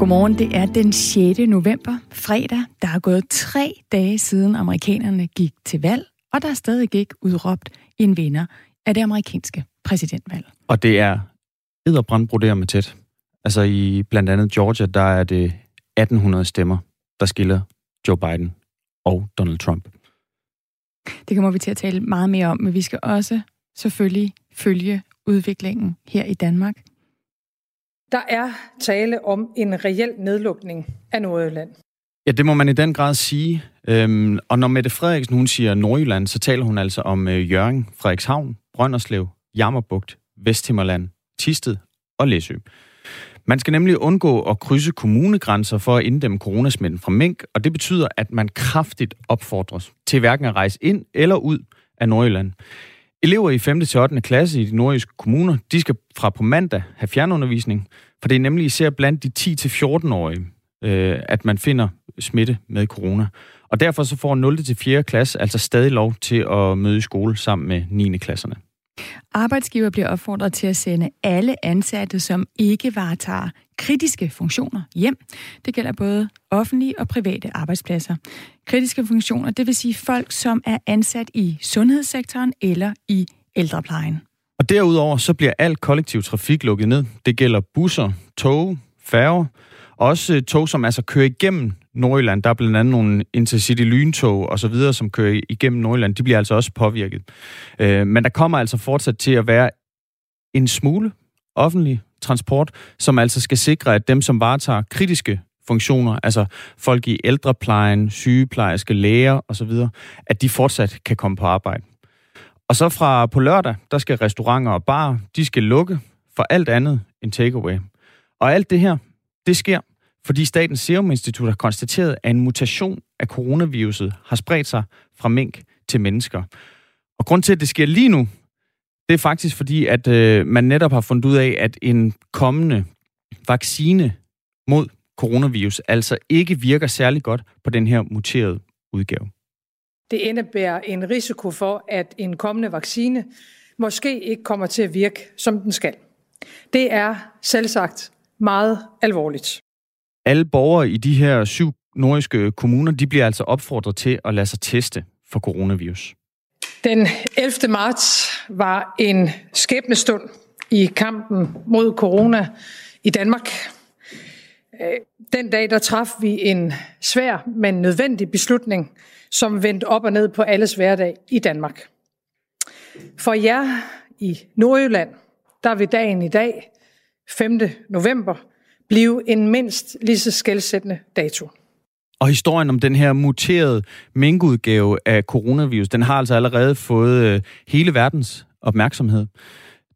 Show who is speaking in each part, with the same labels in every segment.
Speaker 1: Godmorgen, det er den 6. november, fredag. Der er gået tre dage siden amerikanerne gik til valg, og der er stadig ikke udråbt en vinder af det amerikanske præsidentvalg.
Speaker 2: Og det er edderbrandbroder med tæt. Altså i blandt andet Georgia, der er det 1800 stemmer, der skiller Joe Biden og Donald Trump.
Speaker 1: Det kommer vi til at tale meget mere om, men vi skal også selvfølgelig følge udviklingen her i Danmark.
Speaker 3: Der er tale om en reel nedlukning af Nordjylland.
Speaker 2: Ja, det må man i den grad sige. Øhm, og når Mette Frederiksen hun siger Nordjylland, så taler hun altså om øh, Jørgen, Frederikshavn, Brønderslev, Jammerbugt, Vesthimmerland, Tisted og Læsø. Man skal nemlig undgå at krydse kommunegrænser for at inddæmme coronasmitten fra mink, og det betyder, at man kraftigt opfordres til hverken at rejse ind eller ud af Nordjylland. Elever i 5. til 8. klasse i de nordjyske kommuner, de skal fra på mandag have fjernundervisning, for det er nemlig især blandt de 10-14-årige, øh, at man finder smitte med corona. Og derfor så får 0. til 4. klasse altså stadig lov til at møde i skole sammen med 9. klasserne.
Speaker 1: Arbejdsgiver bliver opfordret til at sende alle ansatte, som ikke varetager kritiske funktioner hjem. Det gælder både offentlige og private arbejdspladser. Kritiske funktioner, det vil sige folk, som er ansat i sundhedssektoren eller i ældreplejen.
Speaker 2: Og derudover så bliver alt kollektiv trafik lukket ned. Det gælder busser, tog, færger, også tog, som altså kører igennem Nordjylland. Der er blandt andet nogle intercity lyntog og så videre, som kører igennem Nordjylland. De bliver altså også påvirket. Øh, men der kommer altså fortsat til at være en smule offentlig transport, som altså skal sikre, at dem, som varetager kritiske funktioner, altså folk i ældreplejen, sygeplejerske, læger osv., at de fortsat kan komme på arbejde. Og så fra på lørdag, der skal restauranter og bar, de skal lukke for alt andet end takeaway. Og alt det her, det sker, fordi Statens Serum Institut har konstateret, at en mutation af coronaviruset har spredt sig fra mink til mennesker. Og grund til, at det sker lige nu, det er faktisk fordi, at øh, man netop har fundet ud af, at en kommende vaccine mod coronavirus altså ikke virker særlig godt på den her muterede udgave.
Speaker 3: Det indebærer en risiko for, at en kommende vaccine måske ikke kommer til at virke, som den skal. Det er selvsagt meget alvorligt.
Speaker 2: Alle borgere i de her syv nordiske kommuner, de bliver altså opfordret til at lade sig teste for coronavirus.
Speaker 3: Den 11. marts var en skæbnestund i kampen mod corona i Danmark. Øh, den dag der traf vi en svær, men nødvendig beslutning, som vendte op og ned på alles hverdag i Danmark. For jer i Nordjylland, der vil dagen i dag, 5. november, blive en mindst lige så skældsættende dato.
Speaker 2: Og historien om den her muterede minkudgave af coronavirus, den har altså allerede fået øh, hele verdens opmærksomhed.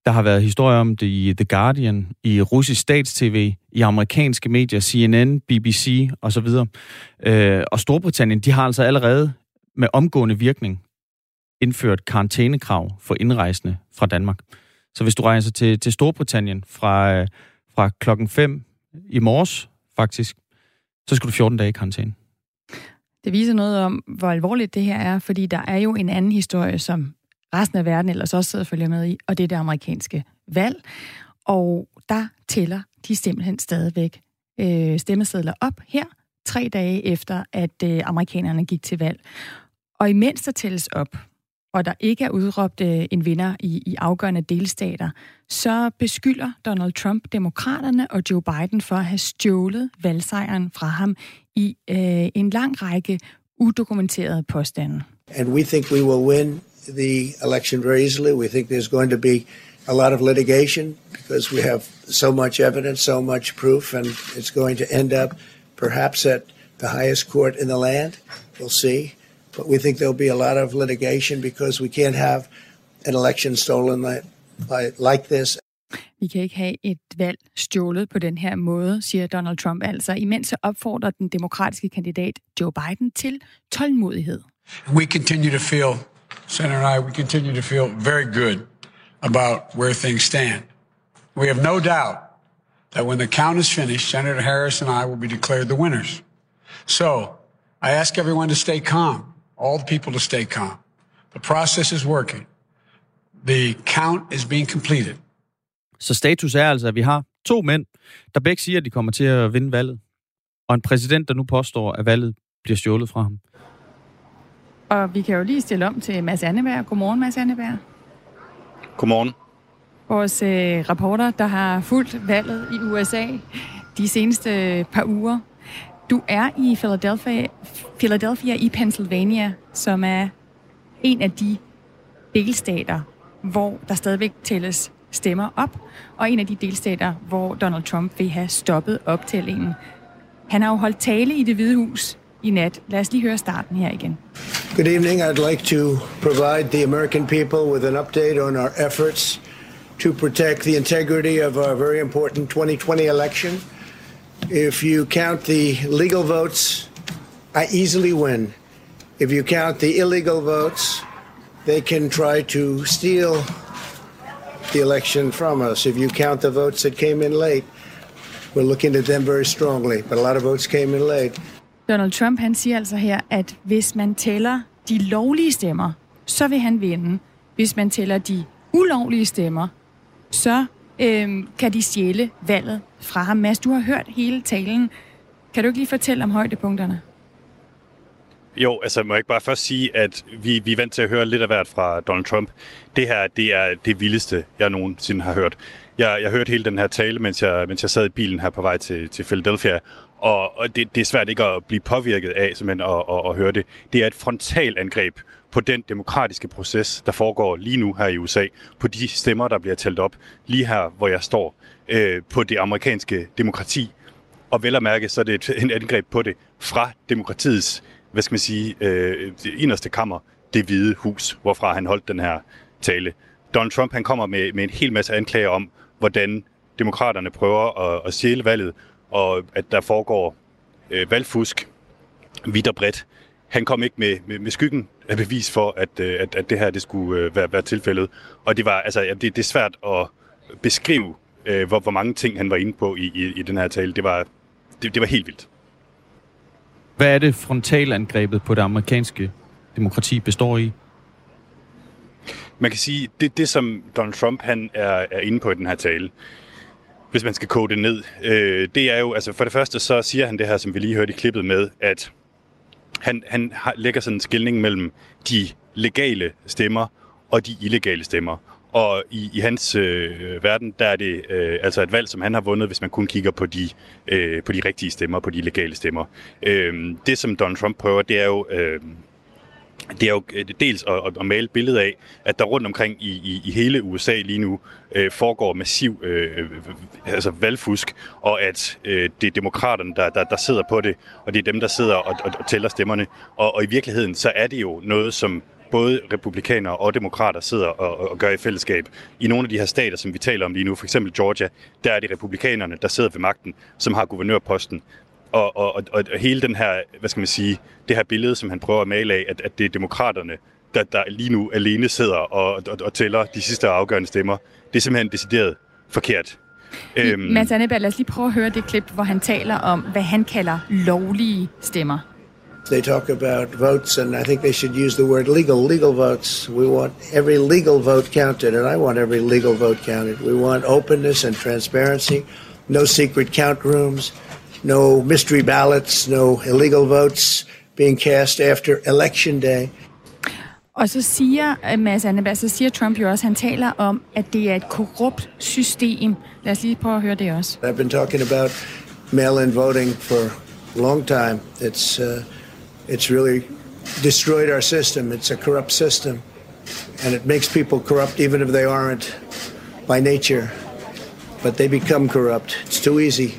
Speaker 2: Der har været historier om det i The Guardian, i russisk statstv, i amerikanske medier, CNN, BBC osv. Øh, og Storbritannien, de har altså allerede med omgående virkning indført karantænekrav for indrejsende fra Danmark. Så hvis du rejser til, til Storbritannien fra, øh, fra klokken 5 i morges, faktisk, så skal du 14 dage i karantæne.
Speaker 1: Det viser noget om, hvor alvorligt det her er, fordi der er jo en anden historie, som resten af verden ellers også sidder og følger med i, og det er det amerikanske valg. Og der tæller de simpelthen stadigvæk øh, stemmesedler op her, tre dage efter, at øh, amerikanerne gik til valg. Og imens der tælles op, og der ikke er udråbt øh, en vinder i, i afgørende delstater, så beskylder Donald Trump demokraterne og Joe Biden for at have stjålet valgsejren fra ham i øh, en lang række udokumenterede påstande.
Speaker 4: And we think we will win the election very easily. We think there's going to be a lot of litigation because we have so much evidence, so much proof, and it's going to end up perhaps at the highest court in the land. We'll see. But we think there'll be a lot of litigation because we can't have an election stolen like, like this.
Speaker 1: Vi kan ikke have et valg stjålet på den her måde, siger Donald Trump altså, imens så opfordrer den demokratiske kandidat Joe Biden til tålmodighed.
Speaker 5: We continue to feel, Senator and I, we continue to feel very good about where things stand. We have no doubt that when the count is finished, Senator Harris and I will be declared the winners. So I ask everyone to stay calm. All the people to stay calm. The process is working. The count is being completed.
Speaker 2: Så status er altså, at vi har to mænd, der begge siger, at de kommer til at vinde valget. Og en præsident, der nu påstår, at valget bliver stjålet fra ham.
Speaker 1: Og vi kan jo lige stille om til Mads Anneberg. Godmorgen, Mads Anneberg.
Speaker 6: Godmorgen.
Speaker 1: Vores øh, rapporter, der har fulgt valget i USA de seneste par uger. Du er i Philadelphia, Philadelphia i Pennsylvania, som er en af de delstater, hvor der stadigvæk tælles stemmer op, og en af de delstater, hvor Donald Trump vil have stoppet optællingen. Han har jo holdt tale i det hvide hus i nat. Lad os lige høre starten her igen.
Speaker 4: Good evening. I'd like to provide the American people with an update on our efforts to protect the integrity of our very important 2020 election. If you count the legal votes, I easily win. If you count the illegal votes, they can try to steal the election from us. If you count the votes that came in late, we're looking at them very strongly, but a lot of votes came in late.
Speaker 1: Donald Trump han siger altså her, at hvis man tæller de lovlige stemmer, så vil han vinde. Hvis man tæller de ulovlige stemmer, så øh, kan de stjæle valget fra ham. Mads, du har hørt hele talen. Kan du ikke lige fortælle om højdepunkterne?
Speaker 6: Jo, altså må jeg ikke bare først sige, at vi, vi er vant til at høre lidt af hvert fra Donald Trump. Det her, det er det vildeste, jeg nogensinde har hørt. Jeg, jeg hørte hele den her tale, mens jeg, mens jeg sad i bilen her på vej til, til Philadelphia, og, og det, det er svært ikke at blive påvirket af simpelthen at, at, at høre det. Det er et frontalangreb på den demokratiske proces, der foregår lige nu her i USA, på de stemmer, der bliver talt op lige her, hvor jeg står, øh, på det amerikanske demokrati. Og vel at mærke, så er det et, et angreb på det fra demokratiets hvad skal man sige, øh, inderste kammer, det hvide hus, hvorfra han holdt den her tale. Donald Trump han kommer med, med en hel masse anklager om, hvordan demokraterne prøver at, at sjæle valget, og at der foregår øh, valgfusk vidt og bredt. Han kom ikke med, med, med skyggen bevis for, at, øh, at, at det her det skulle øh, være, være tilfældet. Og det var altså, det, det er svært at beskrive, øh, hvor, hvor mange ting han var inde på i, i, i den her tale. Det var, det, det var helt vildt.
Speaker 2: Hvad er det frontalangrebet på det amerikanske demokrati består i?
Speaker 6: Man kan sige, det det, som Donald Trump han er, er inde på i den her tale, hvis man skal kode det ned, øh, det er jo, altså for det første så siger han det her, som vi lige hørte i klippet med, at han, han har, lægger sådan en skilning mellem de legale stemmer og de illegale stemmer. Og i, i hans øh, verden, der er det øh, altså et valg, som han har vundet, hvis man kun kigger på de, øh, på de rigtige stemmer, på de legale stemmer. Øh, det, som Donald Trump prøver, det er jo... Øh, det er jo øh, dels at, at male et billede af, at der rundt omkring i, i, i hele USA lige nu øh, foregår massiv øh, altså valgfusk, og at øh, det er demokraterne, der, der, der sidder på det, og det er dem, der sidder og, og, og tæller stemmerne. Og, og i virkeligheden, så er det jo noget, som både republikanere og demokrater sidder og, og gør i fællesskab. I nogle af de her stater, som vi taler om lige nu, for eksempel Georgia, der er det republikanerne, der sidder ved magten, som har guvernørposten. Og, og, og, og hele den her, hvad skal man sige, det her billede, som han prøver at male af, at, at det er demokraterne, der, der lige nu alene sidder og, og, og tæller de sidste afgørende stemmer, det er simpelthen decideret forkert.
Speaker 1: Øhm. Mads Anneberg, lad os lige prøve at høre det klip, hvor han taler om, hvad han kalder lovlige stemmer.
Speaker 4: They talk about votes, and I think they should use the word legal, legal votes. We want every legal vote counted, and I want every legal vote counted. We want openness and transparency, no secret count rooms, no mystery ballots, no illegal votes being cast after election day.
Speaker 1: Og så siger øh, Mads Anneberg, så siger Trump jo også, han taler om, at det er et korrupt system. Lad os lige prøve at høre det også.
Speaker 4: I've been talking about mail-in voting for a long time. It's uh, it's really destroyed our system. It's a corrupt system, and it makes people corrupt even if they aren't by nature. But they become corrupt. It's too easy.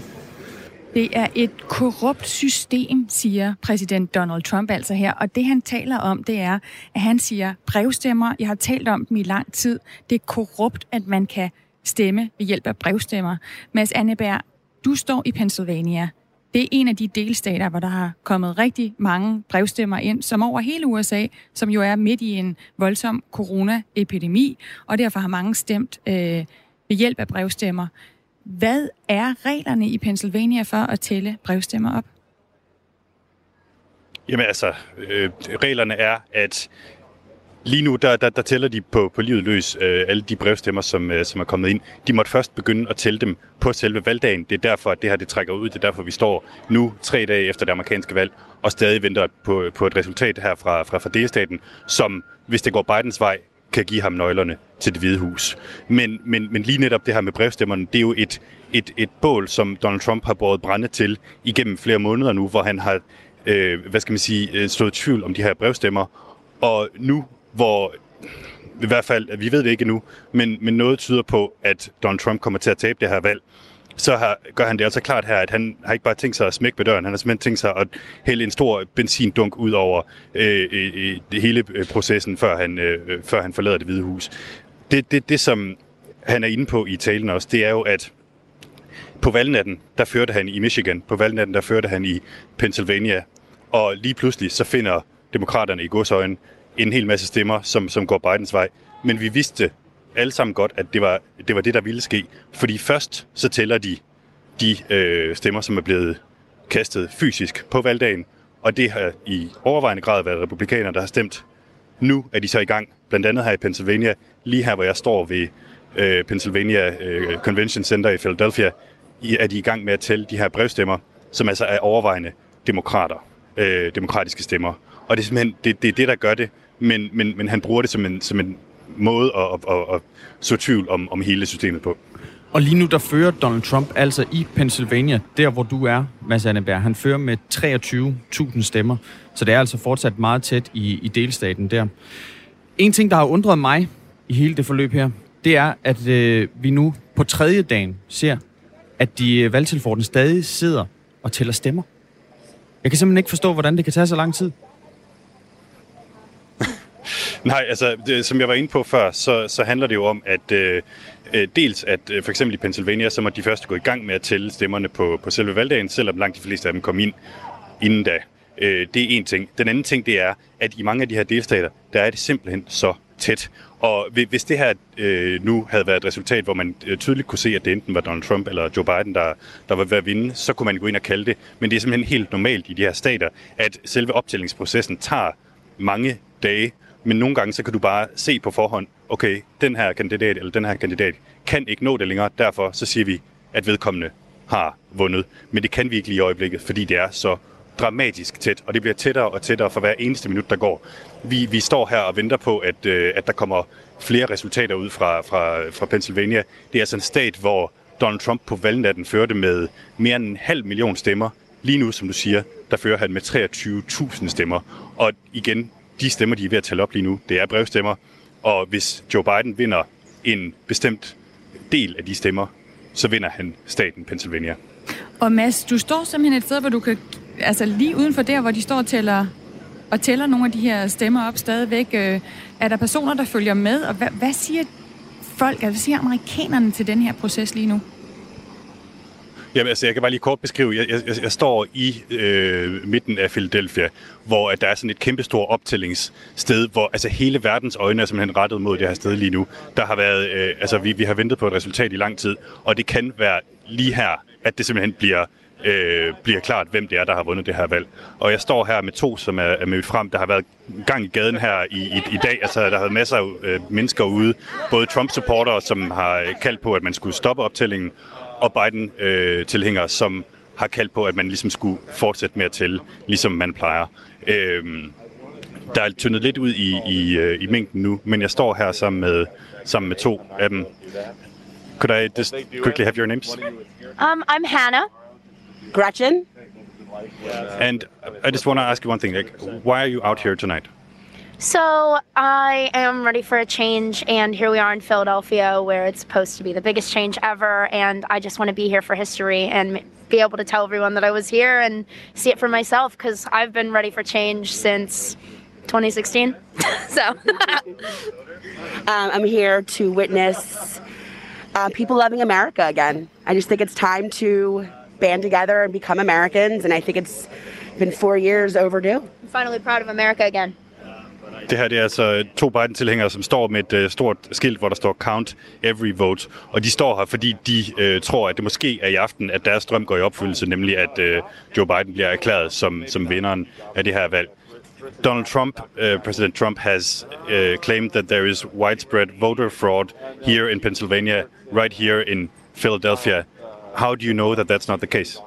Speaker 1: Det er et korrupt system, siger præsident Donald Trump altså her. Og det han taler om, det er, at han siger, brevstemmer, jeg har talt om dem i lang tid, det er korrupt, at man kan stemme ved hjælp af brevstemmer. Mads Anneberg, du står i Pennsylvania. Det er en af de delstater, hvor der har kommet rigtig mange brevstemmer ind, som over hele USA, som jo er midt i en voldsom coronaepidemi, og derfor har mange stemt øh, ved hjælp af brevstemmer. Hvad er reglerne i Pennsylvania for at tælle brevstemmer op?
Speaker 6: Jamen altså, øh, reglerne er, at Lige nu, der, der, der tæller de på, på livet løs øh, alle de brevstemmer, som, øh, som er kommet ind. De måtte først begynde at tælle dem på selve valgdagen. Det er derfor, at det her det trækker ud. Det er derfor, vi står nu, tre dage efter det amerikanske valg, og stadig venter på, på et resultat her fra, fra, fra delstaten, som, hvis det går Bidens vej, kan give ham nøglerne til det hvide hus. Men, men, men lige netop det her med brevstemmerne, det er jo et, et, et bål, som Donald Trump har båret brænde til igennem flere måneder nu, hvor han har, øh, hvad skal man sige, øh, tvivl om de her brevstemmer. Og nu, hvor i hvert fald, vi ved det ikke endnu, men, men noget tyder på, at Donald Trump kommer til at tabe det her valg, så har, gør han det altså klart her, at han har ikke bare tænkt sig at smække med døren, han har simpelthen tænkt sig at hælde en stor benzindunk ud over øh, øh, øh hele øh, processen, før han, øh, øh, før han forlader det hvide hus. Det, det, det, som han er inde på i talen også, det er jo, at på valgnatten, der førte han i Michigan, på valgnatten, der førte han i Pennsylvania, og lige pludselig så finder demokraterne i godsøjen en hel masse stemmer, som, som går Bidens vej. Men vi vidste alle sammen godt, at det var, det var det, der ville ske. Fordi først så tæller de de øh, stemmer, som er blevet kastet fysisk på valgdagen, og det har i overvejende grad været republikanere, der har stemt. Nu er de så i gang, blandt andet her i Pennsylvania, lige her, hvor jeg står ved øh, Pennsylvania øh, Convention Center i Philadelphia, er de i gang med at tælle de her brevstemmer, som altså er overvejende demokrater, øh, demokratiske stemmer. Og det er simpelthen det, det, er det der gør det, men, men, men han bruger det som en, som en måde at, at, at, at så tvivl om, om hele systemet på.
Speaker 2: Og lige nu, der fører Donald Trump altså i Pennsylvania, der hvor du er, Mads Anneberg. Han fører med 23.000 stemmer, så det er altså fortsat meget tæt i, i delstaten der. En ting, der har undret mig i hele det forløb her, det er, at øh, vi nu på tredje dagen ser, at de øh, valgtilforordnede stadig sidder og tæller stemmer. Jeg kan simpelthen ikke forstå, hvordan det kan tage så lang tid.
Speaker 6: Nej, altså det, som jeg var inde på før, så, så handler det jo om, at øh, øh, dels at øh, for eksempel i Pennsylvania, så må de første gå i gang med at tælle stemmerne på, på selve valgdagen, selvom langt de fleste af dem kom ind inden da. Øh, det er en ting. Den anden ting, det er, at i mange af de her delstater, der er det simpelthen så tæt. Og hvis det her øh, nu havde været et resultat, hvor man øh, tydeligt kunne se, at det enten var Donald Trump eller Joe Biden, der, der var ved at vinde, så kunne man gå ind og kalde det. Men det er simpelthen helt normalt i de her stater, at selve optællingsprocessen tager mange dage, men nogle gange så kan du bare se på forhånd, okay, den her kandidat eller den her kandidat kan ikke nå det længere, derfor så siger vi, at vedkommende har vundet. Men det kan vi ikke lige i øjeblikket, fordi det er så dramatisk tæt, og det bliver tættere og tættere for hver eneste minut, der går. Vi, vi står her og venter på, at, øh, at der kommer flere resultater ud fra, fra, fra Pennsylvania. Det er altså en stat, hvor Donald Trump på valgnatten førte med mere end en halv million stemmer. Lige nu, som du siger, der fører han med 23.000 stemmer. Og igen, de stemmer, de er ved at tælle op lige nu, det er brevstemmer. Og hvis Joe Biden vinder en bestemt del af de stemmer, så vinder han staten Pennsylvania.
Speaker 1: Og Mads, du står simpelthen et sted, hvor du kan, altså lige uden for der, hvor de står og tæller, og tæller nogle af de her stemmer op stadigvæk, øh, er der personer, der følger med, og hvad, hvad siger folk, altså, hvad siger amerikanerne til den her proces lige nu?
Speaker 6: Jamen, altså, jeg kan bare lige kort beskrive. Jeg, jeg, jeg står i øh, midten af Philadelphia, hvor at der er sådan et kæmpestort optællingssted, hvor altså, hele verdens øjne er simpelthen rettet mod det her sted lige nu. Der har været, øh, altså, vi, vi har ventet på et resultat i lang tid, og det kan være lige her, at det simpelthen bliver øh, bliver klart, hvem det er, der har vundet det her valg. Og jeg står her med to, som er, er med frem. Der har været gang i gaden her i, i, i dag. Altså, der har været masser af øh, mennesker ude. Både Trump-supportere, som har øh, kaldt på, at man skulle stoppe optællingen, og Biden-tilhængere, øh, som har kaldt på, at man ligesom skulle fortsætte med at tælle, ligesom man plejer. Øh, der er tyndet lidt ud i, i, øh, i mængden nu, men jeg står her sammen med, sammen med to af dem. Could I just quickly have your names?
Speaker 7: Um, I'm Hannah.
Speaker 8: Gretchen.
Speaker 6: And I just want to ask you one thing. Like, why are you out here tonight?
Speaker 7: So I am ready for a change, and here we are in Philadelphia, where it's supposed to be the biggest change ever. And I just want to be here for history and be able to tell everyone that I was here and see it for myself because I've been ready for change since 2016. so
Speaker 8: um, I'm here to witness uh, people loving America again. I just think it's time to band together and become Americans, and I think it's been four years overdue.
Speaker 7: I'm finally proud of America again.
Speaker 6: Det her det er altså øh, to Biden-tilhængere, som står med et øh, stort skilt, hvor der står Count Every Vote. Og de står her, fordi de øh, tror, at det måske er i aften, at deres drøm går i opfyldelse, nemlig at øh, Joe Biden bliver erklæret som, som vinderen af det her valg. Donald Trump, øh, uh, President Trump, has uh, claimed that there is widespread voter fraud here in Pennsylvania, right here in Philadelphia. How do you know that that's not the case?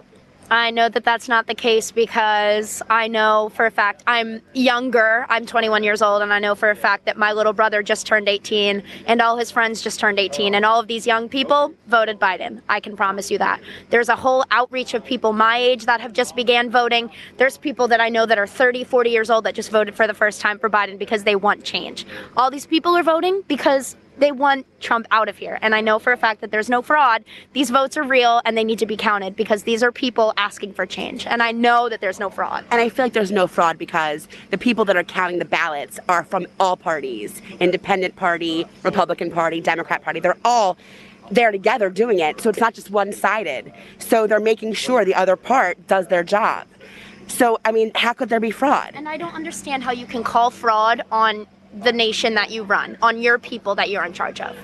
Speaker 7: I know that that's not the case because I know for a fact I'm younger. I'm 21 years old, and I know for a fact that my little brother just turned 18, and all his friends just turned 18, and all of these young people voted Biden. I can promise you that. There's a whole outreach of people my age that have just began voting. There's people that I know that are 30, 40 years old that just voted for the first time for Biden because they want change. All these people are voting because they want Trump out of here. And I know for a fact that there's no fraud. These votes are real and they need to be counted because these are people asking for change. And I know that there's no fraud.
Speaker 8: And I feel like there's no fraud because the people that are counting the ballots are from all parties Independent Party, Republican Party, Democrat Party. They're all there together doing it. So it's not just one sided. So they're making sure the other part does their job. So, I mean, how could there be fraud?
Speaker 7: And I don't understand how you can call fraud on the nation that you run, on your people that you're in charge of.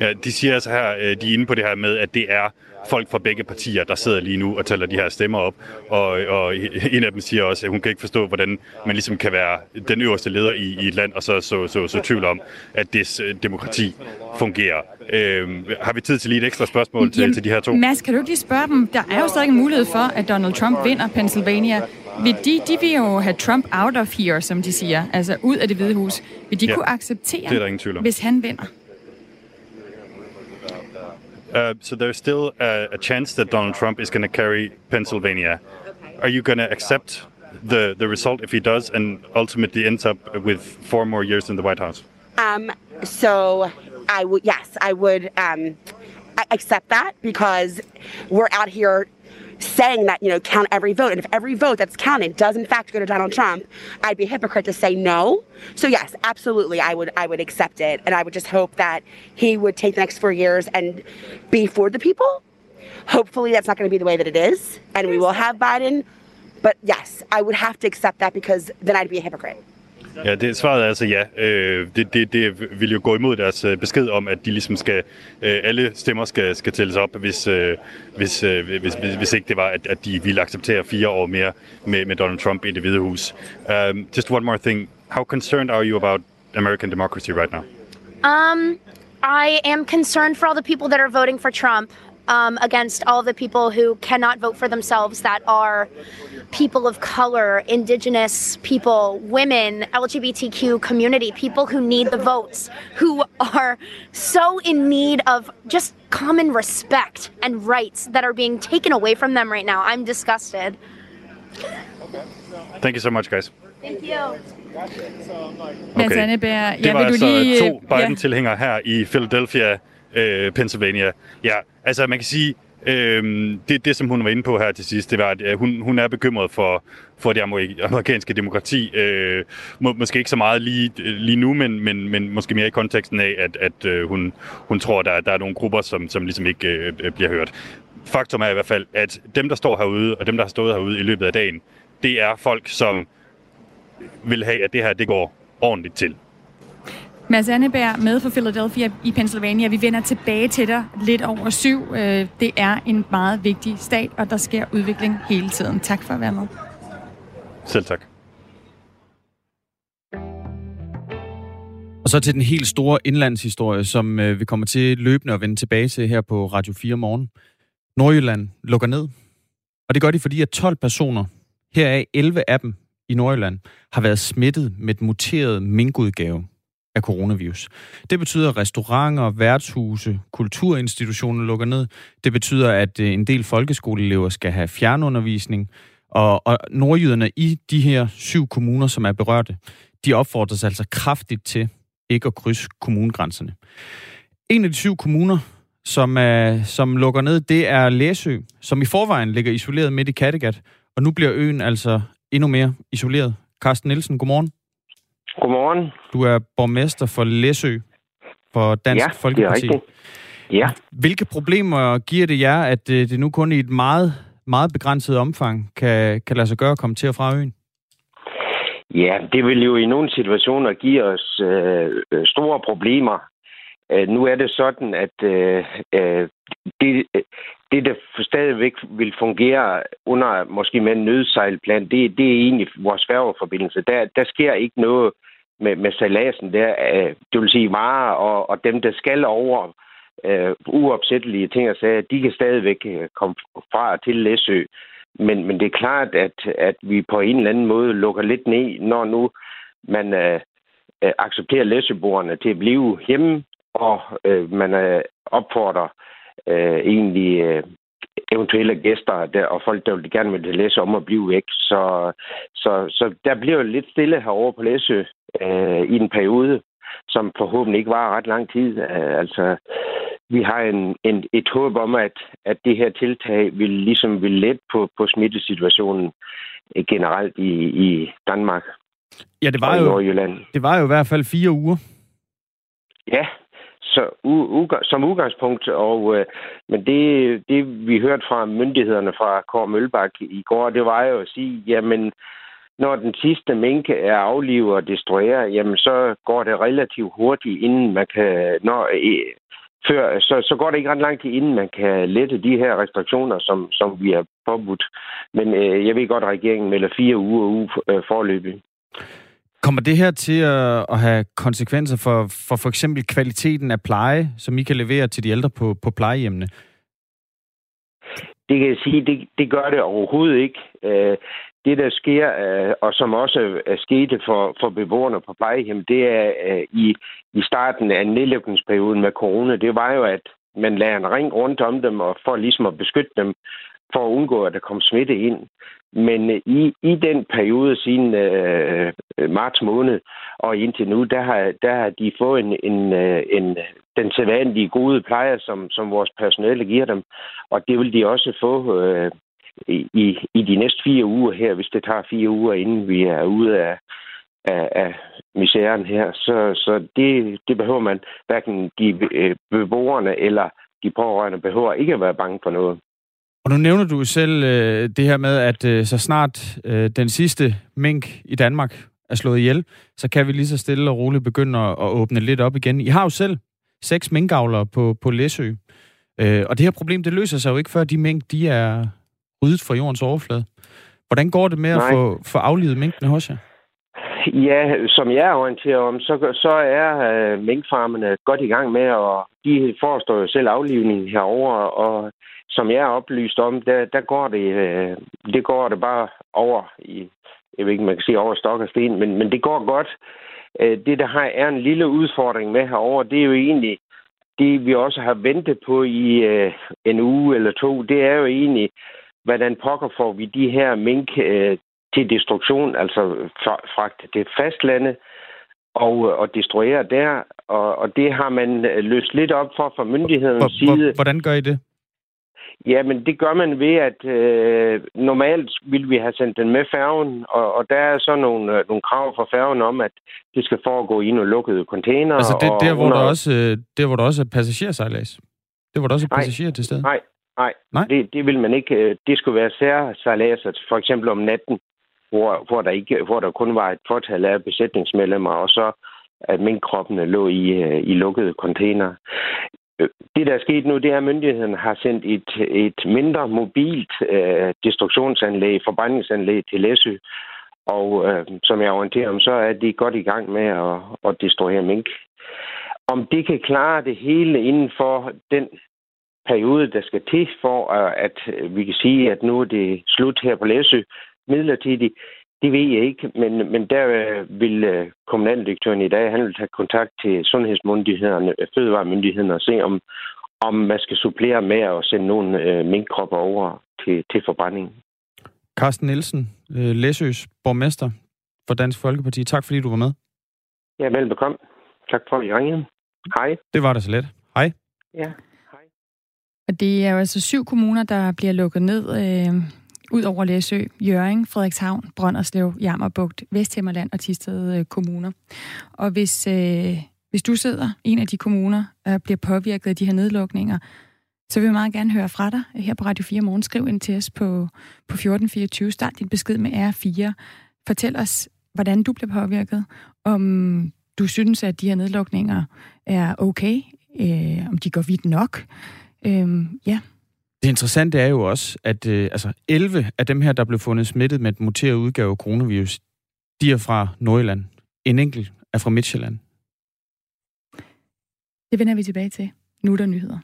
Speaker 6: Ja, de siger altså her, øh, de er inde på det her med, at det er folk fra begge partier, der sidder lige nu og tæller de her stemmer op. Og, og en af dem siger også, at hun kan ikke forstå, hvordan man ligesom kan være den øverste leder i, i et land, og så så, så, så tvivl om, at det demokrati fungerer. Øhm, har vi tid til lige et ekstra spørgsmål til, Jamen, til de her to?
Speaker 1: Mads, kan du ikke lige spørge dem? Der er jo stadig en mulighed for, at Donald Trump vinder Pennsylvania. Vil de, de vil jo have Trump out of here, som de siger, altså ud af det hvide hus. Vil de ja, kunne acceptere, det er der ingen tvivl om. hvis han vinder?
Speaker 6: Uh, so there's still a, a, chance that Donald Trump is going to carry Pennsylvania. Are you going to accept the the result if he does, and ultimately ends up with four more years in the White House?
Speaker 8: Um. So I would. Yes, I would. Um, accept that because we're out here saying that, you know, count every vote. And if every vote that's counted does in fact go to Donald Trump, I'd be a hypocrite to say no. So yes, absolutely, I would I would accept it, and I would just hope that he would take the next four years and be for the people. Hopefully, that's not going to be the way that it is, and we will have Biden. But yes, I would have to accept that because then I'd be a hypocrite.
Speaker 6: Ja, det svaret er altså ja. Øh, det, det, det vil jo gå imod deres øh, besked om, at de ligesom skal, øh, alle stemmer skal, skal tælles op, hvis, øh, hvis, øh, hvis, hvis, hvis ikke det var, at, at de ville acceptere fire år mere med, med Donald Trump i det hvide hus. Um, just one more thing. How concerned are you about American democracy right now?
Speaker 7: Um, I am concerned for all the people that are voting for Trump. Um, against all the people who cannot vote for themselves that are people of color, indigenous people, women, LGBTQ community, people who need the votes, who are so in need of just common respect and rights that are being taken away from them right now. I'm disgusted.
Speaker 6: Thank you so much, guys.
Speaker 7: Thank you.
Speaker 6: Okay. Det var altså to Biden-tilhængere her i Philadelphia, øh, Pennsylvania. Ja, altså man kan sige, øh, det, det som hun var inde på her til sidst, det var, at øh, hun, hun er bekymret for, for det amerikanske demokrati. Øh, må, måske ikke så meget lige, øh, lige nu, men, men, men måske mere i konteksten af, at, at øh, hun, hun tror, der, der er nogle grupper, som, som ligesom ikke øh, øh, bliver hørt. Faktum er i hvert fald, at dem, der står herude, og dem, der har stået herude i løbet af dagen, det er folk, som vil have, at det her det går ordentligt til.
Speaker 1: Mads Anneberg med for Philadelphia i Pennsylvania. Vi vender tilbage til dig lidt over syv. Øh, det er en meget vigtig stat, og der sker udvikling hele tiden. Tak for at være med.
Speaker 6: Selv tak.
Speaker 2: Og så til den helt store indlandshistorie, som øh, vi kommer til løbende at vende tilbage til her på Radio 4 morgen. Nordjylland lukker ned. Og det gør de, fordi at 12 personer, heraf 11 af dem i Nordjylland, har været smittet med et muteret minkudgave af coronavirus. Det betyder, at restauranter, værtshuse, kulturinstitutioner lukker ned. Det betyder, at øh, en del folkeskoleelever skal have fjernundervisning. Og, og nordjyderne i de her syv kommuner, som er berørte, de opfordres altså kraftigt til ikke at krydse kommunegrænserne. En af de syv kommuner, som, er, som lukker ned, det er Læsø, som i forvejen ligger isoleret midt i Kattegat. Og nu bliver øen altså endnu mere isoleret. Carsten Nielsen, godmorgen.
Speaker 9: Godmorgen.
Speaker 2: Du er borgmester for Læsø for Dansk ja, Folkeparti.
Speaker 9: Det er Ja.
Speaker 2: Hvilke problemer giver det jer, at øh, det nu kun i et meget, meget begrænset omfang kan, kan lade sig gøre at komme til og fra øen?
Speaker 9: Ja, det vil jo i nogle situationer give os øh, store problemer. Øh, nu er det sådan, at øh, øh det, det, der stadigvæk vil fungere under måske med en nødsejlplan, det, det er egentlig vores færgeforbindelse. Der, der sker ikke noget med, med salasen der. Øh, det vil sige varer og, og dem, der skal over øh, uopsættelige ting og sager, de kan stadigvæk øh, komme fra til Læsø. Men, men det er klart, at, at vi på en eller anden måde lukker lidt ned, når nu man øh, øh accepterer læsøboerne til at blive hjemme, og øh, man øh, opfordrer øh, egentlig øh, eventuelle gæster der, og folk, der vil gerne vil læse om at blive væk. Så, så, så der bliver jo lidt stille herovre på Læsø øh, i en periode, som forhåbentlig ikke var ret lang tid. Øh, altså, vi har en, en, et håb om, at, at det her tiltag vil ligesom vil let på, på smittesituationen øh, generelt i, i Danmark.
Speaker 2: Ja, det var, jo, det var jo i hvert fald fire uger.
Speaker 9: Ja, så u, u, som udgangspunkt, og, øh, men det, det vi hørte fra myndighederne fra Kåre Mølbak i går, det var jo at sige, jamen når den sidste mink er aflivet og destrueret, jamen så går det relativt hurtigt, inden man kan, når, øh, før, så, så går det ikke ret lang tid, inden man kan lette de her restriktioner, som, som vi har påbudt. Men øh, jeg ved godt, at regeringen melder fire uger uge øh, forløbig.
Speaker 2: Kommer det her til at, at have konsekvenser for, for for eksempel kvaliteten af pleje, som I kan levere til de ældre på, på plejehjemmene?
Speaker 9: Det kan jeg sige, det, det gør det overhovedet ikke. Øh, det, der sker, øh, og som også er sket for, for beboerne på plejehjem, det er øh, i, i starten af nedlukningsperioden med corona, det var jo, at man lagde en ring rundt om dem, og for ligesom at beskytte dem, for at undgå, at der kom smitte ind. Men øh, i, i den periode siden øh, marts måned og indtil nu, der har, der har de fået en, en, øh, en, den sædvanlige gode pleje, som, som vores personale giver dem. Og det vil de også få øh, i, i de næste fire uger her, hvis det tager fire uger, inden vi er ude af, af, af misæren her. Så, så det, det behøver man, hverken de øh, beboerne eller de pårørende behøver ikke at være bange for noget.
Speaker 2: Og nu nævner du selv øh, det her med, at øh, så snart øh, den sidste mink i Danmark er slået ihjel, så kan vi lige så stille og roligt begynde at, at åbne lidt op igen. I har jo selv seks minkavlere på, på Læsø. Øh, og det her problem, det løser sig jo ikke, før de mink, de er ryddet fra jordens overflade. Hvordan går det med Nej. at få, få aflivet minkene hos jer?
Speaker 9: Ja, som jeg er orienteret om, så, så er øh, minkfarmene godt i gang med, og de forestår jo selv aflivning herover og som jeg er oplyst om, der, der går det, øh, det går det bare over i, jeg ved ikke, man kan sige over stok og sten, men, men det går godt. Øh, det, der har, er en lille udfordring med herover, det er jo egentlig det, vi også har ventet på i øh, en uge eller to, det er jo egentlig, hvordan pokker får vi de her mink øh, til destruktion, altså fragte til fastlande og, og destruere der, og, og det har man løst lidt op for fra myndighedens side.
Speaker 2: Hvordan gør I det?
Speaker 9: Ja, men det gør man ved, at øh, normalt vil vi have sendt den med færgen, og, og der er så nogle, øh, nogle krav fra færgen om, at det skal foregå i nogle lukkede container.
Speaker 2: Altså det,
Speaker 9: og
Speaker 2: der, hvor under... der, også, øh, der, hvor der også er passagersejlads? Det, hvor der også er passagerer til stede?
Speaker 9: Nej, nej, nej. Det, det vil man ikke. Øh, det skulle være særsejladser, for eksempel om natten, hvor, hvor, der ikke, hvor der kun var et fortal af besætningsmedlemmer, og så at minkkroppene lå i, i lukkede container. Øh, det, der er sket nu, det er, at myndigheden har sendt et, et mindre mobilt øh, destruktionsanlæg, forbrændingsanlæg til Læsø. Og øh, som jeg orienterer om, så er de godt i gang med at, at destruere mink. Om det kan klare det hele inden for den periode, der skal til for, øh, at øh, vi kan sige, at nu er det slut her på Læsø midlertidigt, det ved jeg ikke, men, men der øh, vil øh, kommunaldirektøren i dag, han vil tage kontakt til sundhedsmyndighederne, fødevaremyndighederne og se, om, om man skal supplere med at sende nogle øh, minkkropper over til, til forbrænding.
Speaker 2: Carsten Nielsen, øh, Læsøs borgmester for Dansk Folkeparti. Tak fordi du var med.
Speaker 9: Ja, velbekomme. Tak for, at I ringede. Hej.
Speaker 2: Det var da så let. Hej.
Speaker 9: Ja, hej.
Speaker 1: Og det er jo altså syv kommuner, der bliver lukket ned. Øh ud over Læsø, Jøring, Frederikshavn, Brønderslev, Jammerbugt, Vesthimmerland og Tisted øh, kommuner. Og hvis, øh, hvis du sidder i en af de kommuner og bliver påvirket af de her nedlukninger, så vil vi meget gerne høre fra dig her på Radio 4 Morgen. Skriv ind til os på, på 1424. Start din besked med R4. Fortæl os, hvordan du bliver påvirket. Om du synes, at de her nedlukninger er okay. Øh, om de går vidt nok. Øh, ja,
Speaker 2: det interessante er jo også, at øh, altså 11 af dem her, der blev fundet smittet med et muteret udgave af coronavirus, de er fra Nordjylland. En enkelt er fra Midtjylland.
Speaker 1: Det vender vi tilbage til. Nu er der nyheder.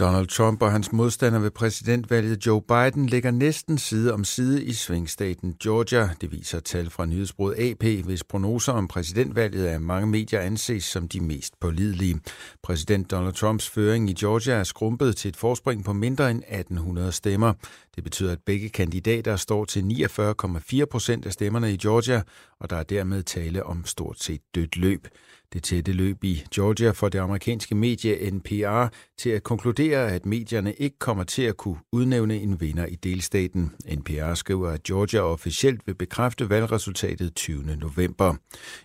Speaker 10: Donald Trump og hans modstander ved præsidentvalget Joe Biden ligger næsten side om side i svingstaten Georgia. Det viser tal fra nyhedsbruget AP, hvis prognoser om præsidentvalget af mange medier anses som de mest pålidelige. Præsident Donald Trumps føring i Georgia er skrumpet til et forspring på mindre end 1800 stemmer. Det betyder, at begge kandidater står til 49,4 procent af stemmerne i Georgia, og der er dermed tale om stort set dødt løb. Det tætte løb i Georgia får det amerikanske medie NPR til at konkludere, at medierne ikke kommer til at kunne udnævne en vinder i delstaten. NPR skriver, at Georgia officielt vil bekræfte valgresultatet 20. november.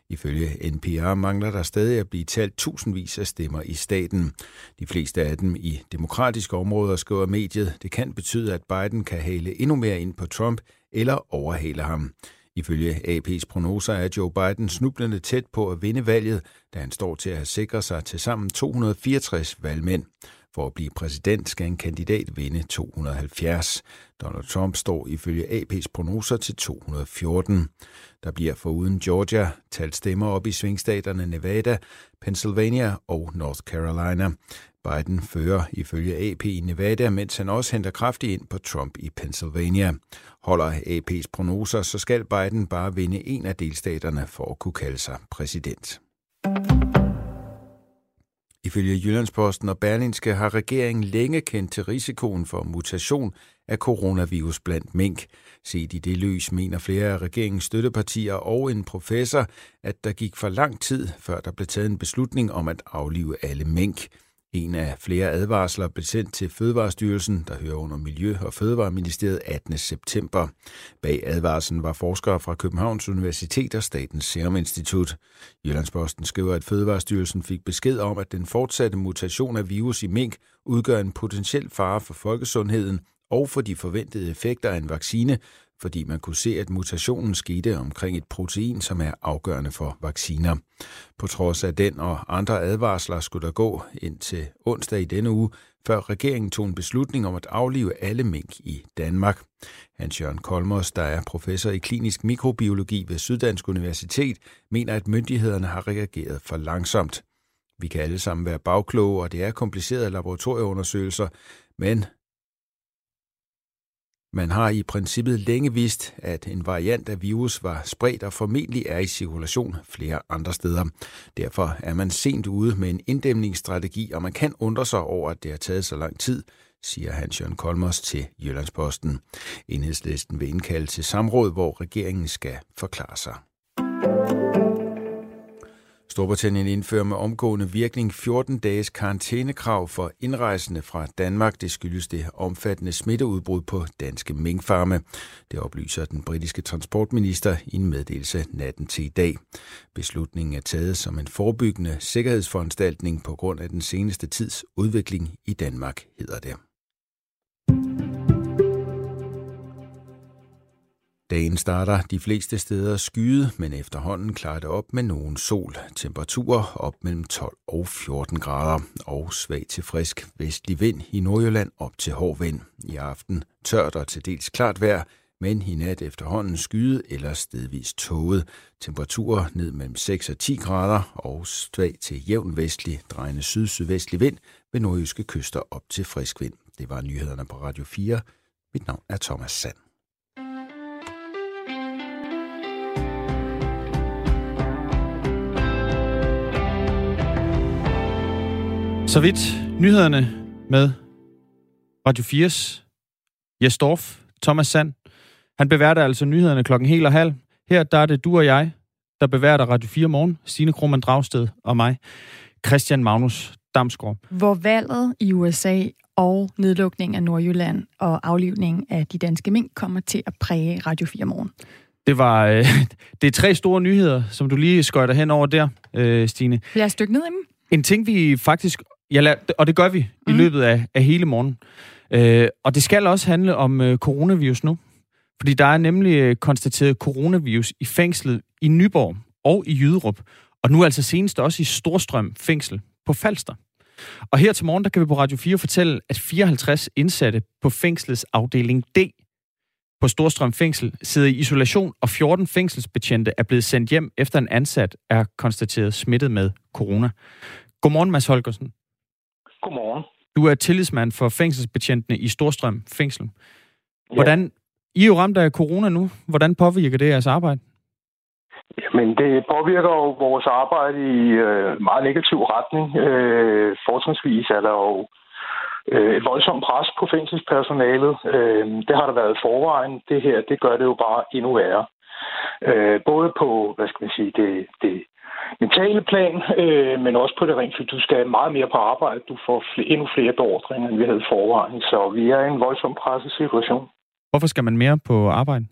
Speaker 10: Ifølge NPR mangler der stadig at blive talt tusindvis af stemmer i staten. De fleste af dem i demokratiske områder, skriver mediet. Det kan betyde, at Biden kan hale endnu mere ind på Trump eller overhale ham. Ifølge AP's prognoser er Joe Biden snublende tæt på at vinde valget, da han står til at sikre sig til sammen 264 valgmænd. For at blive præsident skal en kandidat vinde 270. Donald Trump står ifølge AP's prognoser til 214. Der bliver foruden Georgia talt stemmer op i svingstaterne Nevada, Pennsylvania og North Carolina. Biden fører ifølge AP i Nevada, mens han også henter kraftigt ind på Trump i Pennsylvania. Holder AP's prognoser, så skal Biden bare vinde en af delstaterne for at kunne kalde sig præsident. Ifølge Jyllandsposten og Berlinske har regeringen længe kendt til risikoen for mutation af coronavirus blandt mink. Set i det lys mener flere af regeringens støttepartier og en professor, at der gik for lang tid, før der blev taget en beslutning om at aflive alle mink. En af flere advarsler blev sendt til Fødevarestyrelsen, der hører under Miljø- og Fødevareministeriet 18. september. Bag advarslen var forskere fra Københavns Universitet og Statens Serum Institut. Jyllandsposten skriver, at Fødevarestyrelsen fik besked om, at den fortsatte mutation af virus i mink udgør en potentiel fare for folkesundheden og for de forventede effekter af en vaccine, fordi man kunne se, at mutationen skete omkring et protein, som er afgørende for vacciner. På trods af den og andre advarsler skulle der gå ind til onsdag i denne uge, før regeringen tog en beslutning om at aflive alle mink i Danmark. Hans Jørgen Kolmos, der er professor i klinisk mikrobiologi ved Syddansk Universitet, mener, at myndighederne har reageret for langsomt. Vi kan alle sammen være bagkloge, og det er komplicerede laboratorieundersøgelser, men man har i princippet længe vidst, at en variant af virus var spredt og formentlig er i cirkulation flere andre steder. Derfor er man sent ude med en inddæmningsstrategi, og man kan undre sig over, at det har taget så lang tid, siger Hans Jørgen Kolmos til Jyllandsposten. Enhedslisten vil indkalde til samråd, hvor regeringen skal forklare sig. Storbritannien indfører med omgående virkning 14 dages karantænekrav for indrejsende fra Danmark. Det skyldes det omfattende smitteudbrud på danske minkfarme. Det oplyser den britiske transportminister i en meddelelse natten til i dag. Beslutningen er taget som en forebyggende sikkerhedsforanstaltning på grund af den seneste tids udvikling i Danmark, hedder det. Dagen starter de fleste steder skyde, men efterhånden klarer det op med nogen sol. Temperaturer op mellem 12 og 14 grader og svag til frisk vestlig vind i Nordjylland op til hård vind. I aften tørt og til dels klart vejr, men i nat efterhånden skyde eller stedvis tåget. Temperaturer ned mellem 6 og 10 grader og svag til jævn vestlig, drejende syd-sydvestlig vind ved nordjyske kyster op til frisk vind. Det var nyhederne på Radio 4. Mit navn er Thomas Sand.
Speaker 2: Så vidt nyhederne med Radio 4's Jes Dorf, Thomas Sand. Han beværter altså nyhederne klokken helt og halv. Her der er det du og jeg, der beværter Radio 4 morgen. Stine Krohmann Dragsted og mig, Christian Magnus Damsgaard.
Speaker 1: Hvor valget i USA og nedlukning af Nordjylland og aflivning af de danske mink kommer til at præge Radio 4 morgen.
Speaker 2: Det var øh, det er tre store nyheder, som du lige skøjter hen over der, øh, Stine.
Speaker 1: Lad os dykke ned i dem.
Speaker 2: En ting, vi faktisk Ja, lad, og det gør vi mm. i løbet af, af hele morgen. Øh, og det skal også handle om øh, coronavirus nu. Fordi der er nemlig øh, konstateret coronavirus i fængslet i Nyborg. og i Jyderup, og nu altså senest også i Storstrøm fængsel på Falster. Og her til morgen, der kan vi på Radio 4 fortælle, at 54 indsatte på fængslets afdeling D på Storstrøm Fængsel sidder i isolation, og 14 fængselsbetjente er blevet sendt hjem, efter en ansat er konstateret smittet med corona. Godmorgen, Mads Holgersen.
Speaker 11: Godmorgen.
Speaker 2: Du er tillidsmand for fængselsbetjentene i Storstrøm Fængsel. Hvordan, I er jo ramt af corona nu. Hvordan påvirker det jeres arbejde?
Speaker 11: Jamen, det påvirker jo vores arbejde i øh, meget negativ retning. Øh, fortrinsvis er der jo øh, et voldsomt pres på fængselspersonalet. Øh, det har der været forvejen. Det her, det gør det jo bare endnu værre. Øh, både på, hvad skal man sige, det, det mentale plan, øh, men også på det rent, du skal meget mere på arbejde. Du får flere, endnu flere beordringer, end vi havde forvejen. Så vi er i en voldsomt presset situation.
Speaker 2: Hvorfor skal man mere på arbejde?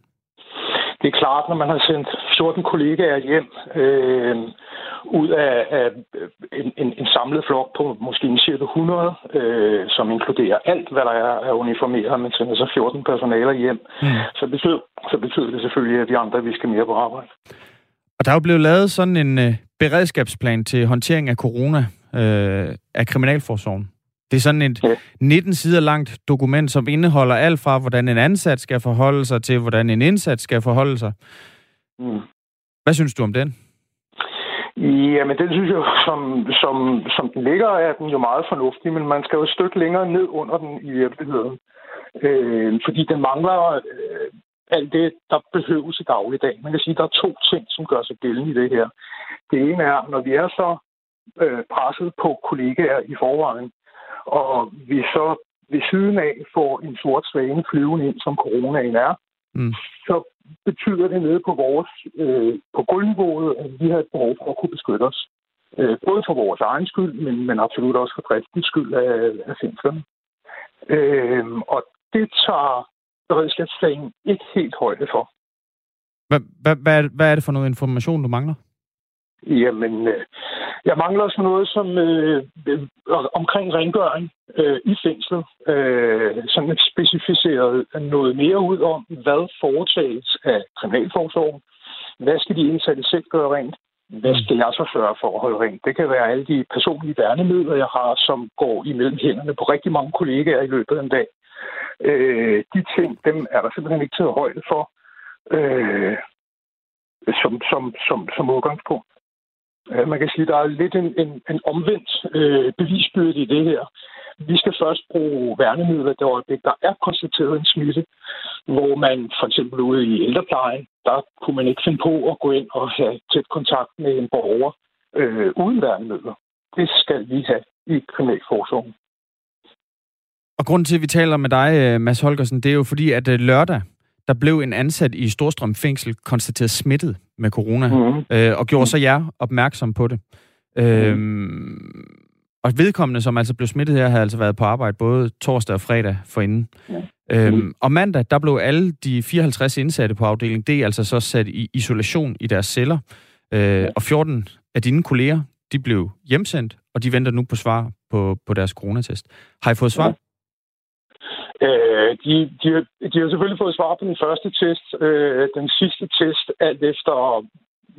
Speaker 11: Det er klart, når man har sendt 14 kollegaer hjem øh, ud af, af en, en, en samlet flok på måske en cirka 100, øh, som inkluderer alt, hvad der er, er uniformeret, men sender så 14 personaler hjem, mm. så, betyder, så betyder det selvfølgelig, at vi andre vi skal mere på arbejde.
Speaker 2: Og der er jo blevet lavet sådan en øh, beredskabsplan til håndtering af corona øh, af Kriminalforsorgen. Det er sådan et ja. 19 sider langt dokument, som indeholder alt fra, hvordan en ansat skal forholde sig, til hvordan en indsats skal forholde sig. Mm. Hvad synes du om den?
Speaker 11: Jamen, den synes jeg, som, som, som den ligger, er den jo meget fornuftig, men man skal jo et stykke længere ned under den i virkeligheden. Øh, fordi den mangler øh, alt det, der behøves i dagligdag. Man kan sige, at der er to ting, som gør sig gældende i det her. Det ene er, når vi er så øh, presset på kollegaer i forvejen, og vi så ved siden af får en sort svane flyvende ind, som coronaen er, mm. så betyder det nede på vores øh, på gulvniveauet, at vi har et behov for at kunne beskytte os. Øh, både for vores egen skyld, men, men absolut også for driftens skyld af, af fængslerne. Øh, og det tager beredskabsplanen ikke helt højde for.
Speaker 2: Hvad, er det for noget information, du mangler?
Speaker 11: Jamen, øh, jeg mangler sådan noget som øh, øh, omkring rengøring øh, i fængslet. Øh, sådan specificeret noget mere ud om, hvad foretages af kriminalforsorgen. Hvad skal de indsatte selv gøre rent? Hvad skal jeg så sørge for at holde rent? Det kan være alle de personlige værnemidler, jeg har, som går imellem hænderne på rigtig mange kollegaer i løbet af en dag. Øh, de ting, dem er der simpelthen ikke taget højde for øh, som, som, som, som udgangspunkt. Øh, man kan sige, at der er lidt en, en, en omvendt øh, bevisbyrde i det her. Vi skal først bruge værnemidler det øjeblik, der er konstateret en smitte, hvor man for eksempel ude i ældreplejen, der kunne man ikke finde på at gå ind og have tæt kontakt med en borger øh, uden værnemidler. Det skal vi have i kriminalforsorgen.
Speaker 2: Og grunden til, at vi taler med dig, øh, Mads Holgersen, det er jo fordi, at øh, lørdag, der blev en ansat i Storstrøm Fængsel konstateret smittet med corona, mm-hmm. øh, og gjorde så jer opmærksom på det. Mm-hmm. Øhm, og vedkommende, som altså blev smittet her, havde altså været på arbejde både torsdag og fredag forinden. Ja. Øhm, mm. Og mandag, der blev alle de 54 indsatte på afdeling D altså så sat i isolation i deres celler. Øh, ja. Og 14 af dine kolleger, de blev hjemsendt, og de venter nu på svar på, på deres coronatest. Har I fået svar? Ja.
Speaker 11: Øh, de, de, de har selvfølgelig fået svar på den første test. Øh, den sidste test, alt efter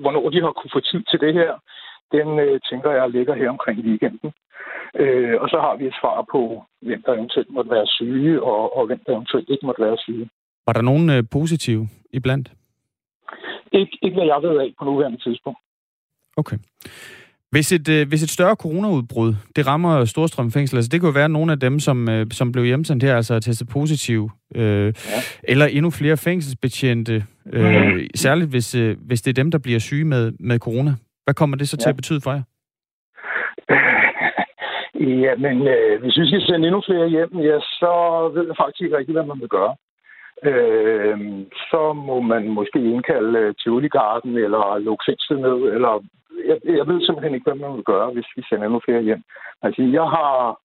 Speaker 11: hvornår de har kunne få tid til det her, den øh, tænker jeg ligger her omkring weekenden. Øh, og så har vi et svar på, hvem der eventuelt måtte være syge, og, og hvem der eventuelt ikke måtte være syge.
Speaker 2: Var der nogen øh, positive iblandt?
Speaker 11: Ikke, ikke hvad jeg ved af på nuværende tidspunkt.
Speaker 2: Okay. Hvis et, øh, hvis et større coronaudbrud, det rammer Storstrøm Fængsel, altså det kunne være nogle af dem, som, øh, som blev hjemsendt her, altså testet positiv, øh, ja. eller endnu flere fængselsbetjente, øh, særligt hvis, øh, hvis det er dem, der bliver syge med, med corona. Hvad kommer det så ja. til at betyde for jer?
Speaker 11: Ja, men øh, hvis vi skal sende endnu flere hjem, ja, så ved jeg faktisk ikke rigtig, hvad man vil gøre. Øh, så må man måske indkalde øh, Tivoli Garden eller lukke fængslet ned, eller jeg, jeg ved simpelthen ikke, hvad man vil gøre, hvis vi sender endnu flere hjem. Altså, jeg har...